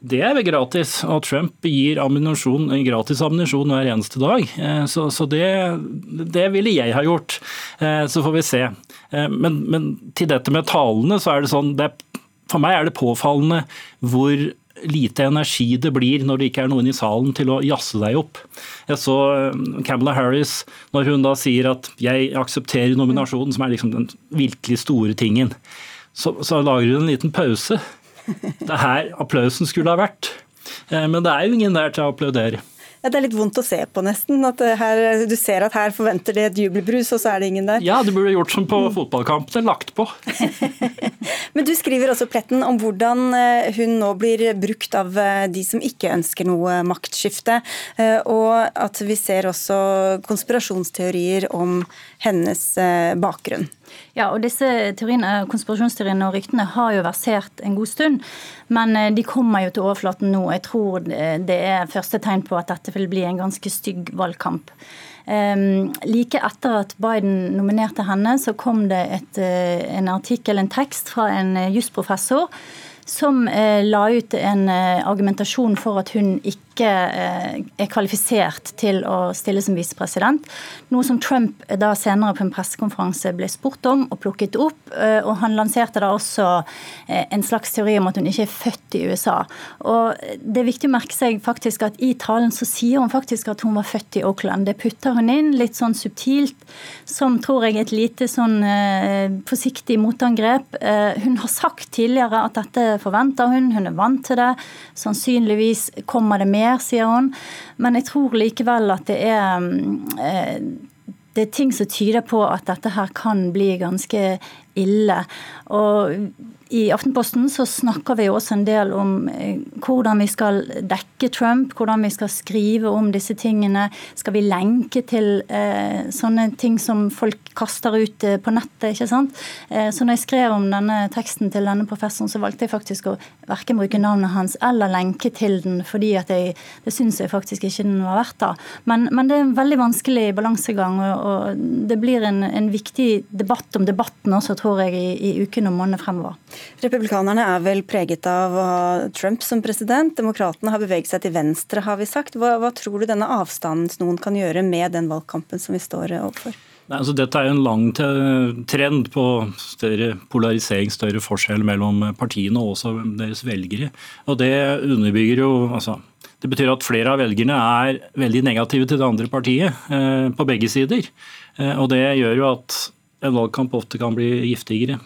Det er gratis. Og Trump gir ammunisjon, gratis ammunisjon hver eneste dag. Eh, så, så det, det, ville jeg ha gjort. Eh, så får vi se. Eh, men, men til dette med talene, så er det sånn det, For meg er det påfallende hvor lite energi det blir når det ikke er noen i salen til å jazze deg opp. Jeg så Camilla Harris når hun da sier at 'jeg aksepterer nominasjonen', som er liksom den virkelig store tingen. Så, så lager hun en liten pause det er her applausen skulle ha vært. Eh, men det er jo ingen der til å applaudere. Ja, det er litt vondt å se på, nesten. At her, du ser at her forventer de et jubelbrus, og så er det ingen der. Ja, du burde gjort som på fotballkampene, lagt på. Men du skriver også Pletten om hvordan eh, hun nå blir brukt av eh, de som ikke ønsker noe maktskifte, og at vi ser også konspirasjonsteorier om hennes bakgrunn. Ja, og disse teoriene, konspirasjonsteoriene og ryktene har jo versert en god stund. Men eh, de kommer jo til overflaten nå. Jeg tror det er første tegn på at dette vil bli en ganske stygg valgkamp. Um, like etter at Biden nominerte henne, så kom det et, eh, en artikkel, en tekst fra en eh, jusprofessor som eh, la ut en eh, argumentasjon for at hun ikke eh, er kvalifisert til å stille som visepresident. Noe som Trump da senere på en pressekonferanse ble spurt om og plukket opp. Og han lanserte da også en slags teori om at hun ikke er født i USA. Og det er viktig å merke seg faktisk at i talen så sier hun faktisk at hun var født i Oakland. Det putter hun inn litt sånn subtilt, som tror jeg et lite sånn forsiktig motangrep. Hun har sagt tidligere at dette forventer hun, hun er vant til det. Sannsynligvis kommer det mer, sier hun. Men jeg tror likevel at det er mm, eh, det er ting som tyder på at dette her kan bli ganske ille. Og i Aftenposten så snakker vi også en del om eh, hvordan vi skal dekke Trump, hvordan vi skal skrive om disse tingene. Skal vi lenke til eh, sånne ting som folk kaster ut eh, på nettet? ikke sant? Eh, så når jeg skrev om denne teksten til denne professoren, så valgte jeg faktisk å verken bruke navnet hans eller lenke til den, fordi at jeg, det syns jeg faktisk ikke den var verdt da. Men, men, det er en veldig vanskelig balansegang, og, og det blir en, en, viktig debatt om debatten også, tror jeg, i, i ukene og månedene fremover. Republikanerne er vel preget av å ha Trump som president. Demokratene har beveget seg til venstre, har vi sagt. Hva, hva tror du denne avstanden noen kan gjøre med den valgkampen som vi står overfor? Nei, altså dette er jo en lang trend på større polarisering, større forskjell mellom partiene og også deres velgere. Og Det underbygger jo altså, Det betyr at flere av velgerne er veldig negative til det andre partiet eh, på begge sider. Eh, og Det gjør jo at en valgkamp ofte kan bli giftigere.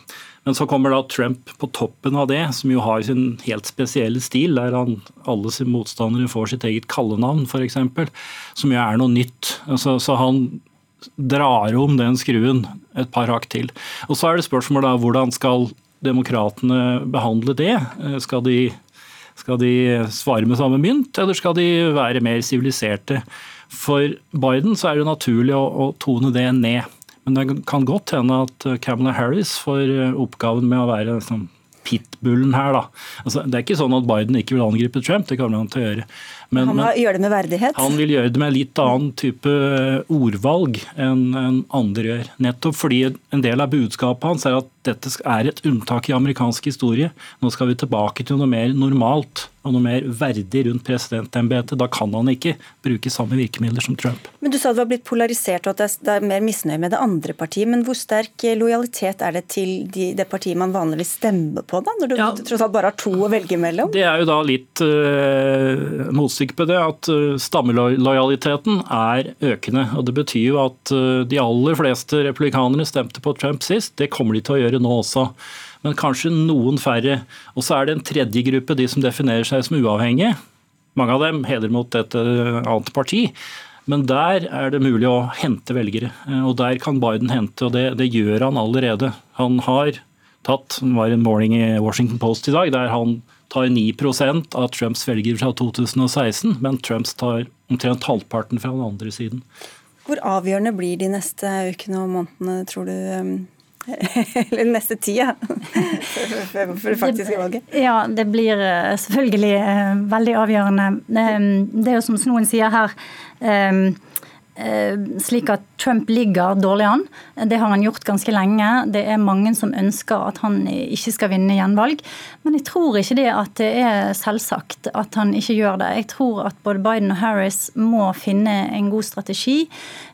Men så kommer da Trump på toppen av det, som jo har sin helt spesielle stil, der han, alle sine motstandere får sitt eget kallenavn, f.eks., som jo er noe nytt. Altså, så han drar om den skruen et par hakk til. Og Så er det spørsmål da, hvordan skal demokratene behandle det? Skal de, skal de svare med samme mynt, eller skal de være mer siviliserte? For Biden så er det naturlig å, å tone det ned. Men det kan godt hende at Camelot Harris får eh, oppgaven med å være sånn pitbullen her. da. Altså, det er ikke sånn at Biden ikke vil angripe Trump, det kommer han til å gjøre. Men, han vil gjøre det med verdighet? Han vil gjøre det med litt annen type ordvalg enn en andre gjør. Nettopp fordi en del av budskapet hans er at dette er et unntak i amerikansk historie. Nå skal vi tilbake til noe mer normalt og noe mer verdig rundt presidentembetet. Da kan han ikke bruke samme virkemidler som Trump. Men Du sa du har blitt polarisert og at det er mer misnøye med det andre partiet. Men hvor sterk lojalitet er det til de, det partiet man vanligvis stemmer på, da? Når du ja, tross alt bare har to å velge mellom? Det er jo da litt uh, motstykke på det at uh, stammelojaliteten er økende. og Det betyr jo at uh, de aller fleste republikanere stemte på Trump sist. Det kommer de til å gjøre nå også men kanskje noen færre. Og så er det en tredje gruppe, de som definerer seg som uavhengige. Mange av dem heder mot et annet parti. Men der er det mulig å hente velgere, og der kan Biden hente, og det, det gjør han allerede. Han har tatt, det var en morning i Washington Post i dag, der han tar 9% av Trumps velgere fra 2016, men Trumps tar omtrent halvparten fra den andre siden. Hvor avgjørende blir de neste ukene og månedene, tror du, Eller neste tida for det faktiske valget? Ja, det blir eh, selvfølgelig eh, veldig avgjørende. Ehm, det er jo som noen sier her Eh, slik at Trump ligger dårlig an. Det har han gjort ganske lenge. Det er mange som ønsker at han ikke skal vinne gjenvalg. Men jeg tror ikke det at det er selvsagt at han ikke gjør det. Jeg tror at både Biden og Harris må finne en god strategi.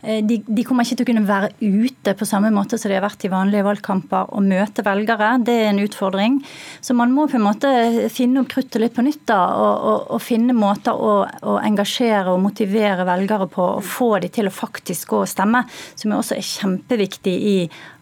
Eh, de, de kommer ikke til å kunne være ute på samme måte som de har vært i vanlige valgkamper og møte velgere. Det er en utfordring. Så man må på en måte finne opp kruttet litt på nytt da, og, og, og finne måter å, å engasjere og motivere velgere på. og få de til å faktisk gå og stemme, som også er kjempeviktig i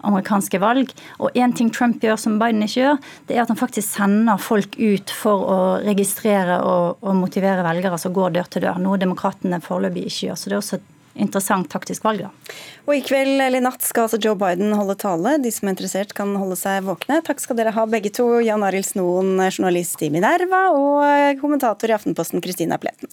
amerikanske valg. Og én ting Trump gjør som Biden ikke gjør, det er at han faktisk sender folk ut for å registrere og, og motivere velgere som går dør til dør, noe demokratene foreløpig ikke gjør. Så det er også et interessant taktisk valg. Da. Og I kveld eller i natt skal altså Joe Biden holde tale. De som er interessert kan holde seg våkne. Takk skal dere ha begge to. Jan Arild Snoen, journalist i Minerva, og kommentator i Aftenposten Kristina Pleten.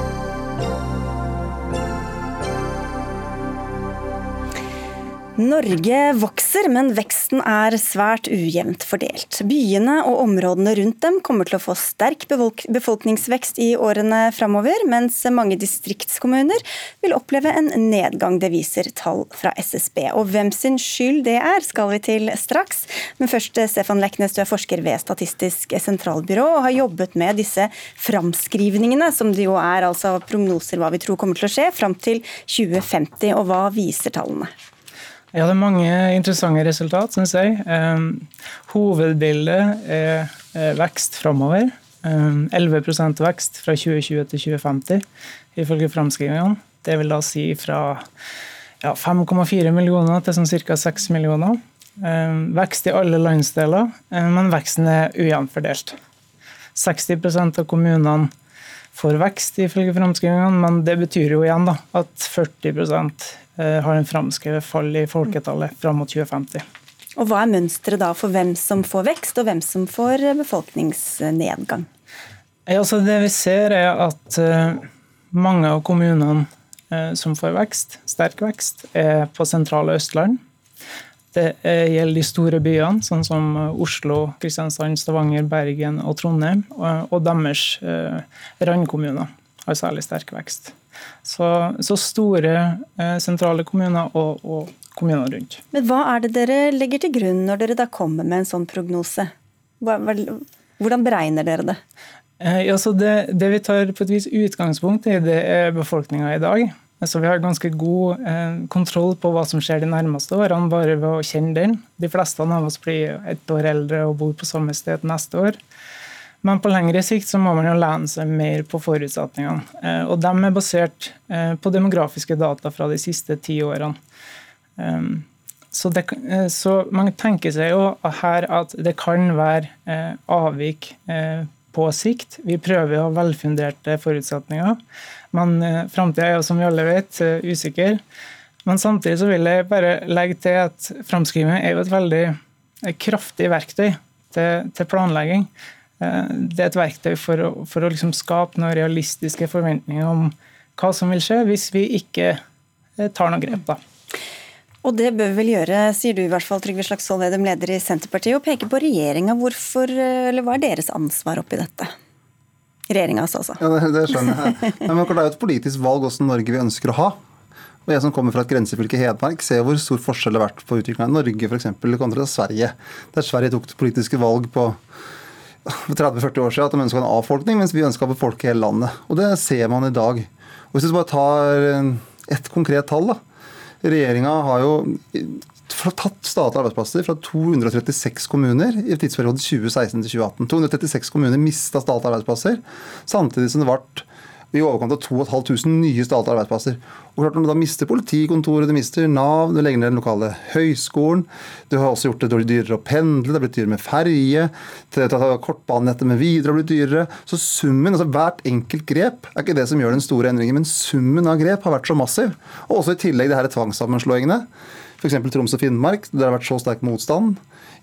Norge vokser, men veksten er svært ujevnt fordelt. Byene og områdene rundt dem kommer til å få sterk befolkningsvekst i årene framover, mens mange distriktskommuner vil oppleve en nedgang. Det viser tall fra SSB. Og hvem sin skyld det er, skal vi til straks. Men først, Stefan Leknes, du er forsker ved Statistisk sentralbyrå og har jobbet med disse framskrivningene, som det jo er altså prognoser hva vi tror kommer til å skje fram til 2050. Og hva viser tallene? Ja, det er mange interessante resultat, syns jeg. Um, hovedbildet er vekst framover. Um, 11% vekst fra 2020 til 2050, ifølge framskrivingene. Det vil da si fra ja, 5,4 millioner til sånn ca. 6 millioner. Um, vekst i alle landsdeler, men veksten er ujevnt fordelt. 60% av kommunene får vekst, ifølge framskrivingene, men det betyr jo igjen da, at 40 eh, har en framskrevet fall i folketallet fram mot 2050. Og Hva er mønsteret da for hvem som får vekst, og hvem som får befolkningsnedgang? Ja, altså det vi ser er at uh, mange av kommunene som får vekst, sterk vekst, er på sentrale Østland. Det gjelder de store byene, sånn som Oslo, Kristiansand, Stavanger, Bergen og Trondheim. Og deres eh, randkommuner har særlig sterk vekst. Så, så store eh, sentrale kommuner og, og, kommuner rundt. Men Hva er det dere legger til grunn når dere da kommer med en sånn prognose? Hvordan beregner dere det? Eh, ja, det, det, vi tar på et vis utgangspunkt i, det er befolkninga i dag. Så vi har ganske god eh, kontroll på hva som skjer de nærmeste årene, bare ved å kjenne den. De fleste av oss blir ett år eldre og bor på samme sted neste år. Men på lengre sikt så må man jo lene seg mer på forutsetningene. Eh, og de er basert eh, på demografiske data fra de siste ti årene. Eh, så, det, så, man tenker seg jo her at det kan være avvik på sikt. Vi prøver å ha velfunderte forutsetninger. Men eh, framtida er jo, som vi alle vet, eh, usikker. Men samtidig så vil jeg bare legge til at framskriving er jo et veldig eh, kraftig verktøy til, til planlegging. Det er et verktøy for å, for å liksom skape noen realistiske forventninger om hva som vil skje hvis vi ikke tar noen grep. da. Og det bør vi vel gjøre, sier du i hvert fall, Trygve Slagsvold Vedum, leder i Senterpartiet, og peker på regjeringa. Hvorfor, eller hva er deres ansvar oppi dette? Regjeringas, altså. Ja, det, skjønner jeg. Men det er jo et politisk valg hvordan Norge vi ønsker å ha. Og Jeg som kommer fra et grensefylke Hedmark, ser hvor stor forskjell det har vært på utviklinga i Norge eksempel, kontra Sverige. Der Sverige tok det politiske valg på 30-40 år siden at de ønska en avfolkning, mens vi ønska å befolke hele landet. Og Det ser man i dag. Og Hvis vi bare tar ett konkret tall da. Regjeringa har jo tatt statlige arbeidsplasser fra 236 kommuner i tidsperioden 2016 til 2018. 236 kommuner mista statlige arbeidsplasser, samtidig som det ble i overkant av 2500 nye statlige arbeidsplasser. Og klart Når du da mister politikontoret, du mister Nav, du legger ned den lokale høyskolen, du har også gjort det dyrere å pendle, det har blitt dyrere med ferje, kortbanenettet med videre har blitt dyrere. Så summen, altså hvert enkelt grep, er ikke det som gjør den store endringen, men summen av grep har vært så massiv. Og også i tillegg det her tvangssammenslåingene f.eks. Troms og Finnmark, der det har vært så sterk motstand.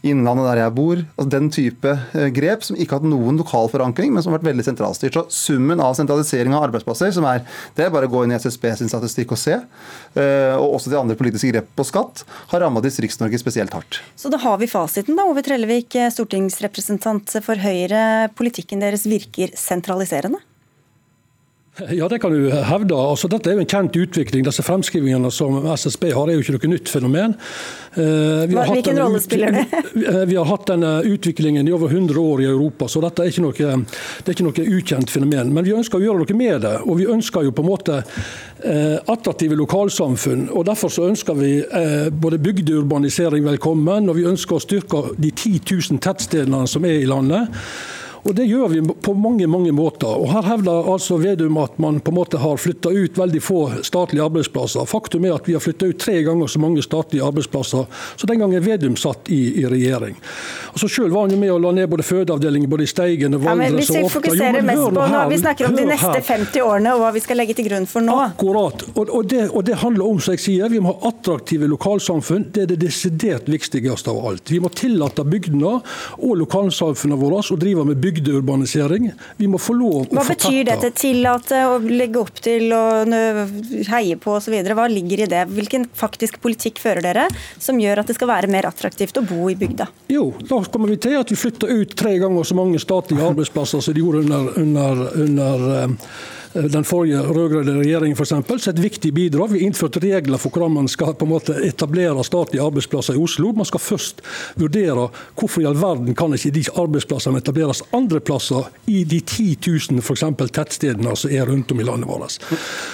Innlandet der jeg bor. altså Den type eh, grep som ikke har hatt noen lokal forankring, men som har vært veldig sentralstyrt. Så Summen av sentralisering av arbeidsplasser, som er det er bare å gå inn i SSB sin statistikk og se, eh, og også de andre politiske grep på skatt, har ramma Distrikts-Norge spesielt hardt. Så da har vi fasiten, da. Ove Trellevik, eh, stortingsrepresentant for Høyre. Politikken deres virker sentraliserende? Ja, det kan du hevde. Altså, dette er jo en kjent utvikling. Disse fremskrivingene som SSB har, er jo ikke noe nytt fenomen. Eh, hvilken rolle spiller det? Eh, vi har hatt denne utviklingen i over 100 år i Europa, så dette er ikke noe, det er ikke noe ukjent fenomen. Men vi ønsker å gjøre noe med det. Og vi ønsker jo på en måte eh, attraktive lokalsamfunn. og Derfor så ønsker vi både bygdeurbanisering velkommen, og vi ønsker å styrke de 10 000 tettstedene som er i landet. Og Det gjør vi på mange mange måter. Og Her hevder altså Vedum at man på en måte har flytta ut veldig få statlige arbeidsplasser. Faktum er at vi har flytta ut tre ganger så mange statlige arbeidsplasser så den gangen Vedum satt i, i regjering. Så Selv var han jo med å la ned både fødeavdelinger både i Steigen og Valdres. Ja, hvis vi fokuserer mest på nå, Vi snakker om de neste 50 årene og hva vi skal legge til grunn for nå. Akkurat. Og, og, det, og det, handler om, som jeg sier, vi må ha attraktive lokalsamfunn. Det er det desidert viktigste av alt. Vi må tillate bygdene og lokalsamfunnene våre å drive med bygd bygdeurbanisering. Vi må få lov å Hva betyr dette? Tillate å legge opp til og heie på osv. Hva ligger i det? Hvilken faktisk politikk fører dere som gjør at det skal være mer attraktivt å bo i bygda? Jo, da kommer vi til at vi flytter ut tre ganger så mange statlige arbeidsplasser som de gjorde under, under, under Eh, den forrige rød-grønne regjeringen eksempel, så et viktig bidrag. Vi innførte regler for hvordan man skal på en måte etablere statlige arbeidsplasser i Oslo. Man skal først vurdere hvorfor i all verden kan ikke de arbeidsplassene etableres andre plasser i de 10 000 for eksempel, tettstedene som er rundt om i landet vårt.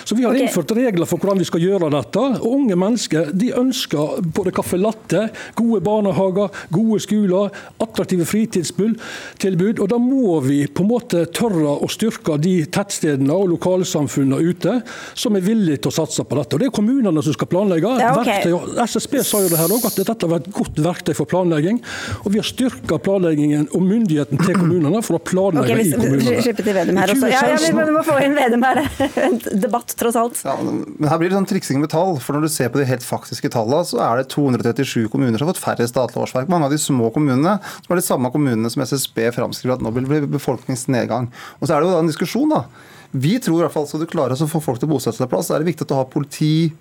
Så Vi har okay. innført regler for hvordan vi skal gjøre dette. og Unge mennesker de ønsker både caffè latte, gode barnehager, gode skoler, attraktive fritidstilbud. og Da må vi på en måte tørre å styrke de tettstedene og lokalsamfunnene ute som er villige til å satse på dette. Og Det er kommunene som skal planlegge. Ja, okay. Verktøy, SSB sa jo det her også, at dette var et godt verktøy for planlegging. Og vi har styrka planleggingen og myndigheten til kommunene for å planlegge okay, i kommunene. Til Vedum her også. Ja, ja, vi, må få inn Vedum her. En debatt, tross alt. Ja, men her blir det sånn triksing med tall. for Når du ser på de helt faktiske tallene, så er det 237 kommuner som har fått færre statlige årsverk. Mange av de små kommunene, som er de samme kommunene som SSB framskriver at nå vil bli befolkningsnedgang. Og så er det jo da en diskusjon, da. Vi tror i hvert fall skal du klare å få folk til å bosette seg plass, så er det viktig at du har politi,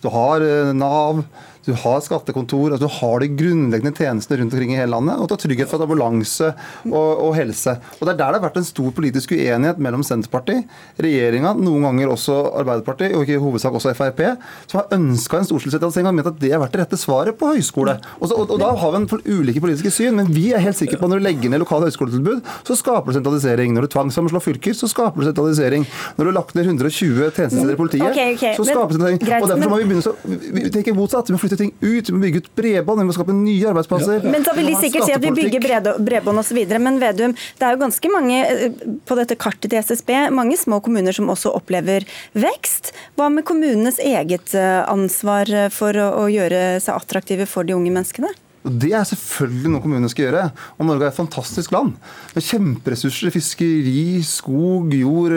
du har eh, Nav, du har skattekontor, at du har de grunnleggende tjenestene rundt omkring i hele landet. Og du har trygghet for ambulanse og, og, helse. Og Det er der det har vært en stor politisk uenighet mellom Senterpartiet, regjeringa, noen ganger også Arbeiderpartiet, og ikke i hovedsak også Frp, som har ønska en storstilt og ment at det har vært det rette svaret på høyskole. Og, så, og, og Da har vi en ulike politiske syn, men vi er helt sikre på at når du legger ned lokale høyskoletilbud, så skaper du sentralisering. Når du tvangssammenslår fylker, så skaper du sentralisering. Når du har lagt ned 120 tjenestesteder i politiet, okay, okay. så skaper du sentralisering. Og Derfor må vi begynne å vi tenker motsatt. Vi må flytte ting ut, vi må bygge ut bredbånd, vi må skape nye arbeidsplasser. Men så vil de sikkert si at vi bygger bredbånd osv. Men Vedum, det er jo ganske mange eh, på dette kartet til SSB, mange små kommuner som også opplever vekst. Hva med kommunenes eget eh, ansvar for å gjøre seg attraktive for de unge menneskene? Det er selvfølgelig noe kommunene skal gjøre. Og Norge er et fantastisk land med kjemperessurser fiskeri, skog, jord,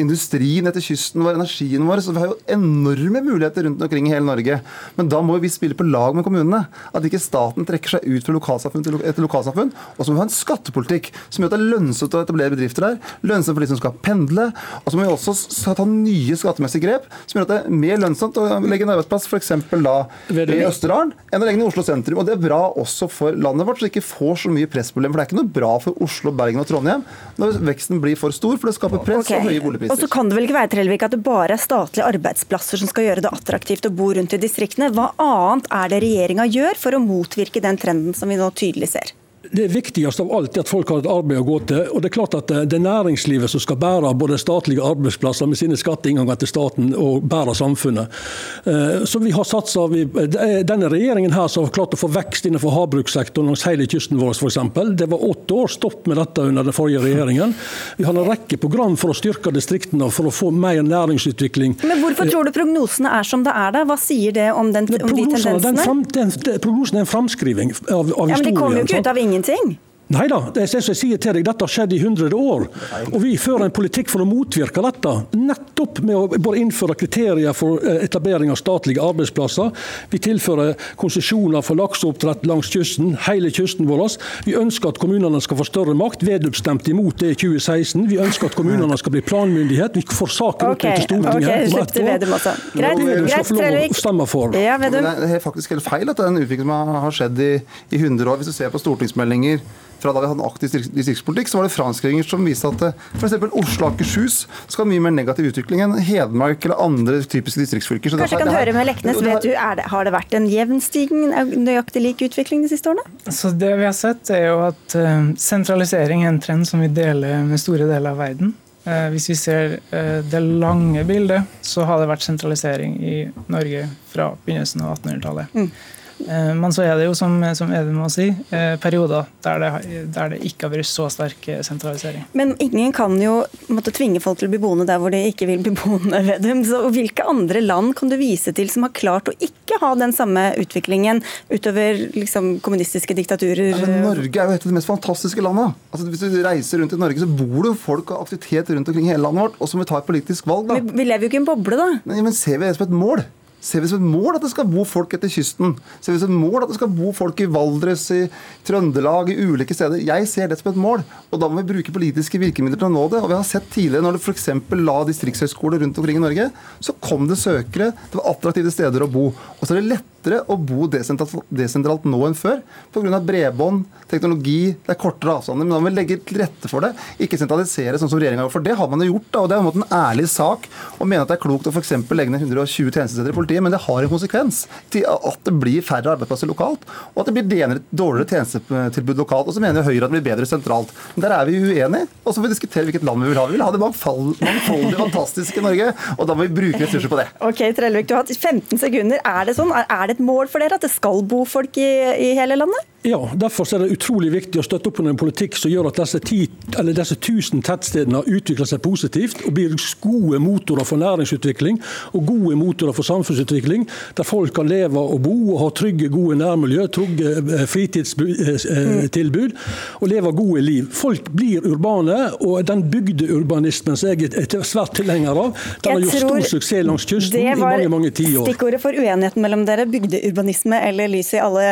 industrien etter kysten vår, energien vår. Så vi har jo enorme muligheter rundt omkring i hele Norge. Men da må vi spille på lag med kommunene. At ikke staten trekker seg ut fra lokalsamfunn til et lokalsamfunn. Og så må vi ha en skattepolitikk som gjør at det er lønnsomt å etablere bedrifter der. Lønnsomt for de som skal pendle. Og så må vi også ta nye skattemessige grep som gjør at det er mer lønnsomt å legge en arbeidsplass f.eks. da i Østerdalen enn å legge den i Oslo sentrum. Og det er bra også for landet vårt, så det ikke får så mye pressproblemer. For det er ikke noe bra for Oslo, Bergen og Trondheim når veksten blir for stor, for det skaper press okay. og høye boligpriser. Og så kan det vel ikke være Trellevik, at det bare er statlige arbeidsplasser som skal gjøre det attraktivt å bo rundt i distriktene. Hva annet er det regjeringa gjør for å motvirke den trenden som vi nå tydelig ser? Det viktigste av alt er at folk har et arbeid å gå til. og Det er klart at det er næringslivet som skal bære både statlige arbeidsplasser med sine skatteinnganger til staten og bære samfunnet. Eh, så vi har satsa, Denne regjeringen her som har klart å få vekst innenfor havbrukssektoren langs hele kysten vår f.eks. Det var åtte år stopp med dette under den forrige regjeringen. Vi har en rekke program for å styrke distriktene for å få mer næringsutvikling. Men Hvorfor tror du prognosene er som det er? da? Hva sier det om, den, om de tendensene? Den, den, prognosen er en framskriving av, av ja, men De kommer jo ikke ut av ingenting ingenting. Nei da, det er som jeg sier til deg, dette har skjedd i hundre år. Og vi fører en politikk for å motvirke dette. Nettopp med å bare innføre kriterier for eh, etablering av statlige arbeidsplasser. Vi tilfører konsesjoner for lakseoppdrett langs kysten, hele kysten vår. Vi ønsker at kommunene skal få større makt. Vedum stemte imot det i 2016. Vi ønsker at kommunene skal bli planmyndighet. Vi får saken opp okay, til Stortinget okay, om ett år. Greit, Vedum skal få lov å stemme for. Ja, det er faktisk helt feil at den en utvikling som har skjedd i, i 100 år. Hvis du ser på stortingsmeldinger fra da vi hadde en aktiv distriktspolitikk, så var det framskrivinger som viste at eh, f.eks. Oslo og Akershus skal ha mye mer negativ utvikling enn Hedmark eller andre typiske distriktsfylker. Så Kanskje jeg kan her, høre med Leknes, vet du, det, Har det vært en jevn stigning, nøyaktig lik utvikling de siste årene? Så det vi har sett, er jo at uh, sentralisering er en trend som vi deler med store deler av verden. Uh, hvis vi ser det lange bildet, så har det vært sentralisering i Norge fra begynnelsen av 1800-tallet. Mm. Eh, men så er det jo, som, som Edvin må si, eh, perioder der det, der det, ikke har vært så sterk eh, sentralisering. Men ingen kan jo måtte tvinge folk til å bli boende der hvor de ikke vil bli boende. Vedum. Så hvilke andre land kan du vise til som har klart å ikke ha den samme utviklingen utover liksom, kommunistiske diktaturer? Ja, Norge er jo et av de mest fantastiske landene. Altså, hvis du reiser rundt i Norge, så bor det folk og aktivitet rundt omkring hele landet vårt, og så må vi ta et politisk valg. Da. Vi, vi lever jo ikke i en boble, da. Nei, men Ser vi det som et mål? Ser vi som et mål at det skal bo folk etter kysten? Ser vi som et mål at det skal bo folk i Valdres, i Trøndelag, i ulike steder? Jeg ser det som et mål, og da må vi bruke politiske virkemidler til å nå det. Og vi har sett tidligere, når du f.eks. la distriktshøyskoler rundt omkring i Norge, så kom det søkere. Det var attraktive steder å bo. Og så er det lett lettere å bo desentralt, desentralt nå enn før. Pga. bredbånd, teknologi, det er kortere avstander. Men da må vi legge til rette for det, ikke sentralisere sånn som regjeringa gjør. For det har man jo gjort. da, og Det er en en ærlig sak å mene at det er klokt å f.eks. legge ned 120 tjenestesteder i politiet, men det har en konsekvens. til At det blir færre arbeidsplasser lokalt, og at det blir dårligere tjenestetilbud lokalt. Og så mener Høyre at det blir bedre sentralt. Men der er vi uenige. Og så får vi diskutere hvilket land vi vil ha. Vi vil ha det mangfoldige, fantastiske Norge, og da må vi bruke ressurser på det. Ok, Trellvik, du har hatt 15 sekunder. Er det sånn? Er det et mål for dere at det skal bo folk i, i hele landet? Ja, Derfor er det utrolig viktig å støtte opp under en politikk som gjør at disse, ti, disse tusen tettstedene utvikler seg positivt og blir gode motorer for næringsutvikling og gode motorer for samfunnsutvikling, der folk kan leve og bo og ha trygge, gode nærmiljø, trygge eh, fritidstilbud og leve gode liv. Folk blir urbane, og den bygdeurbanismen som jeg er svært tilhenger av, den har gjort stor suksess langs kysten i mange mange tiår. Stikkordet for uenigheten mellom dere, bygdeurbanisme eller lys i alle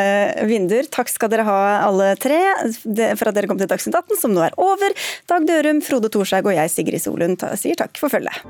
vinduer. Takk skal dere ha alle tre for at dere kom til Dagsnytt 18, som nå er over. Dag Dørum, Frode Thorshaug og jeg, Sigrid Solund, sier takk for følget.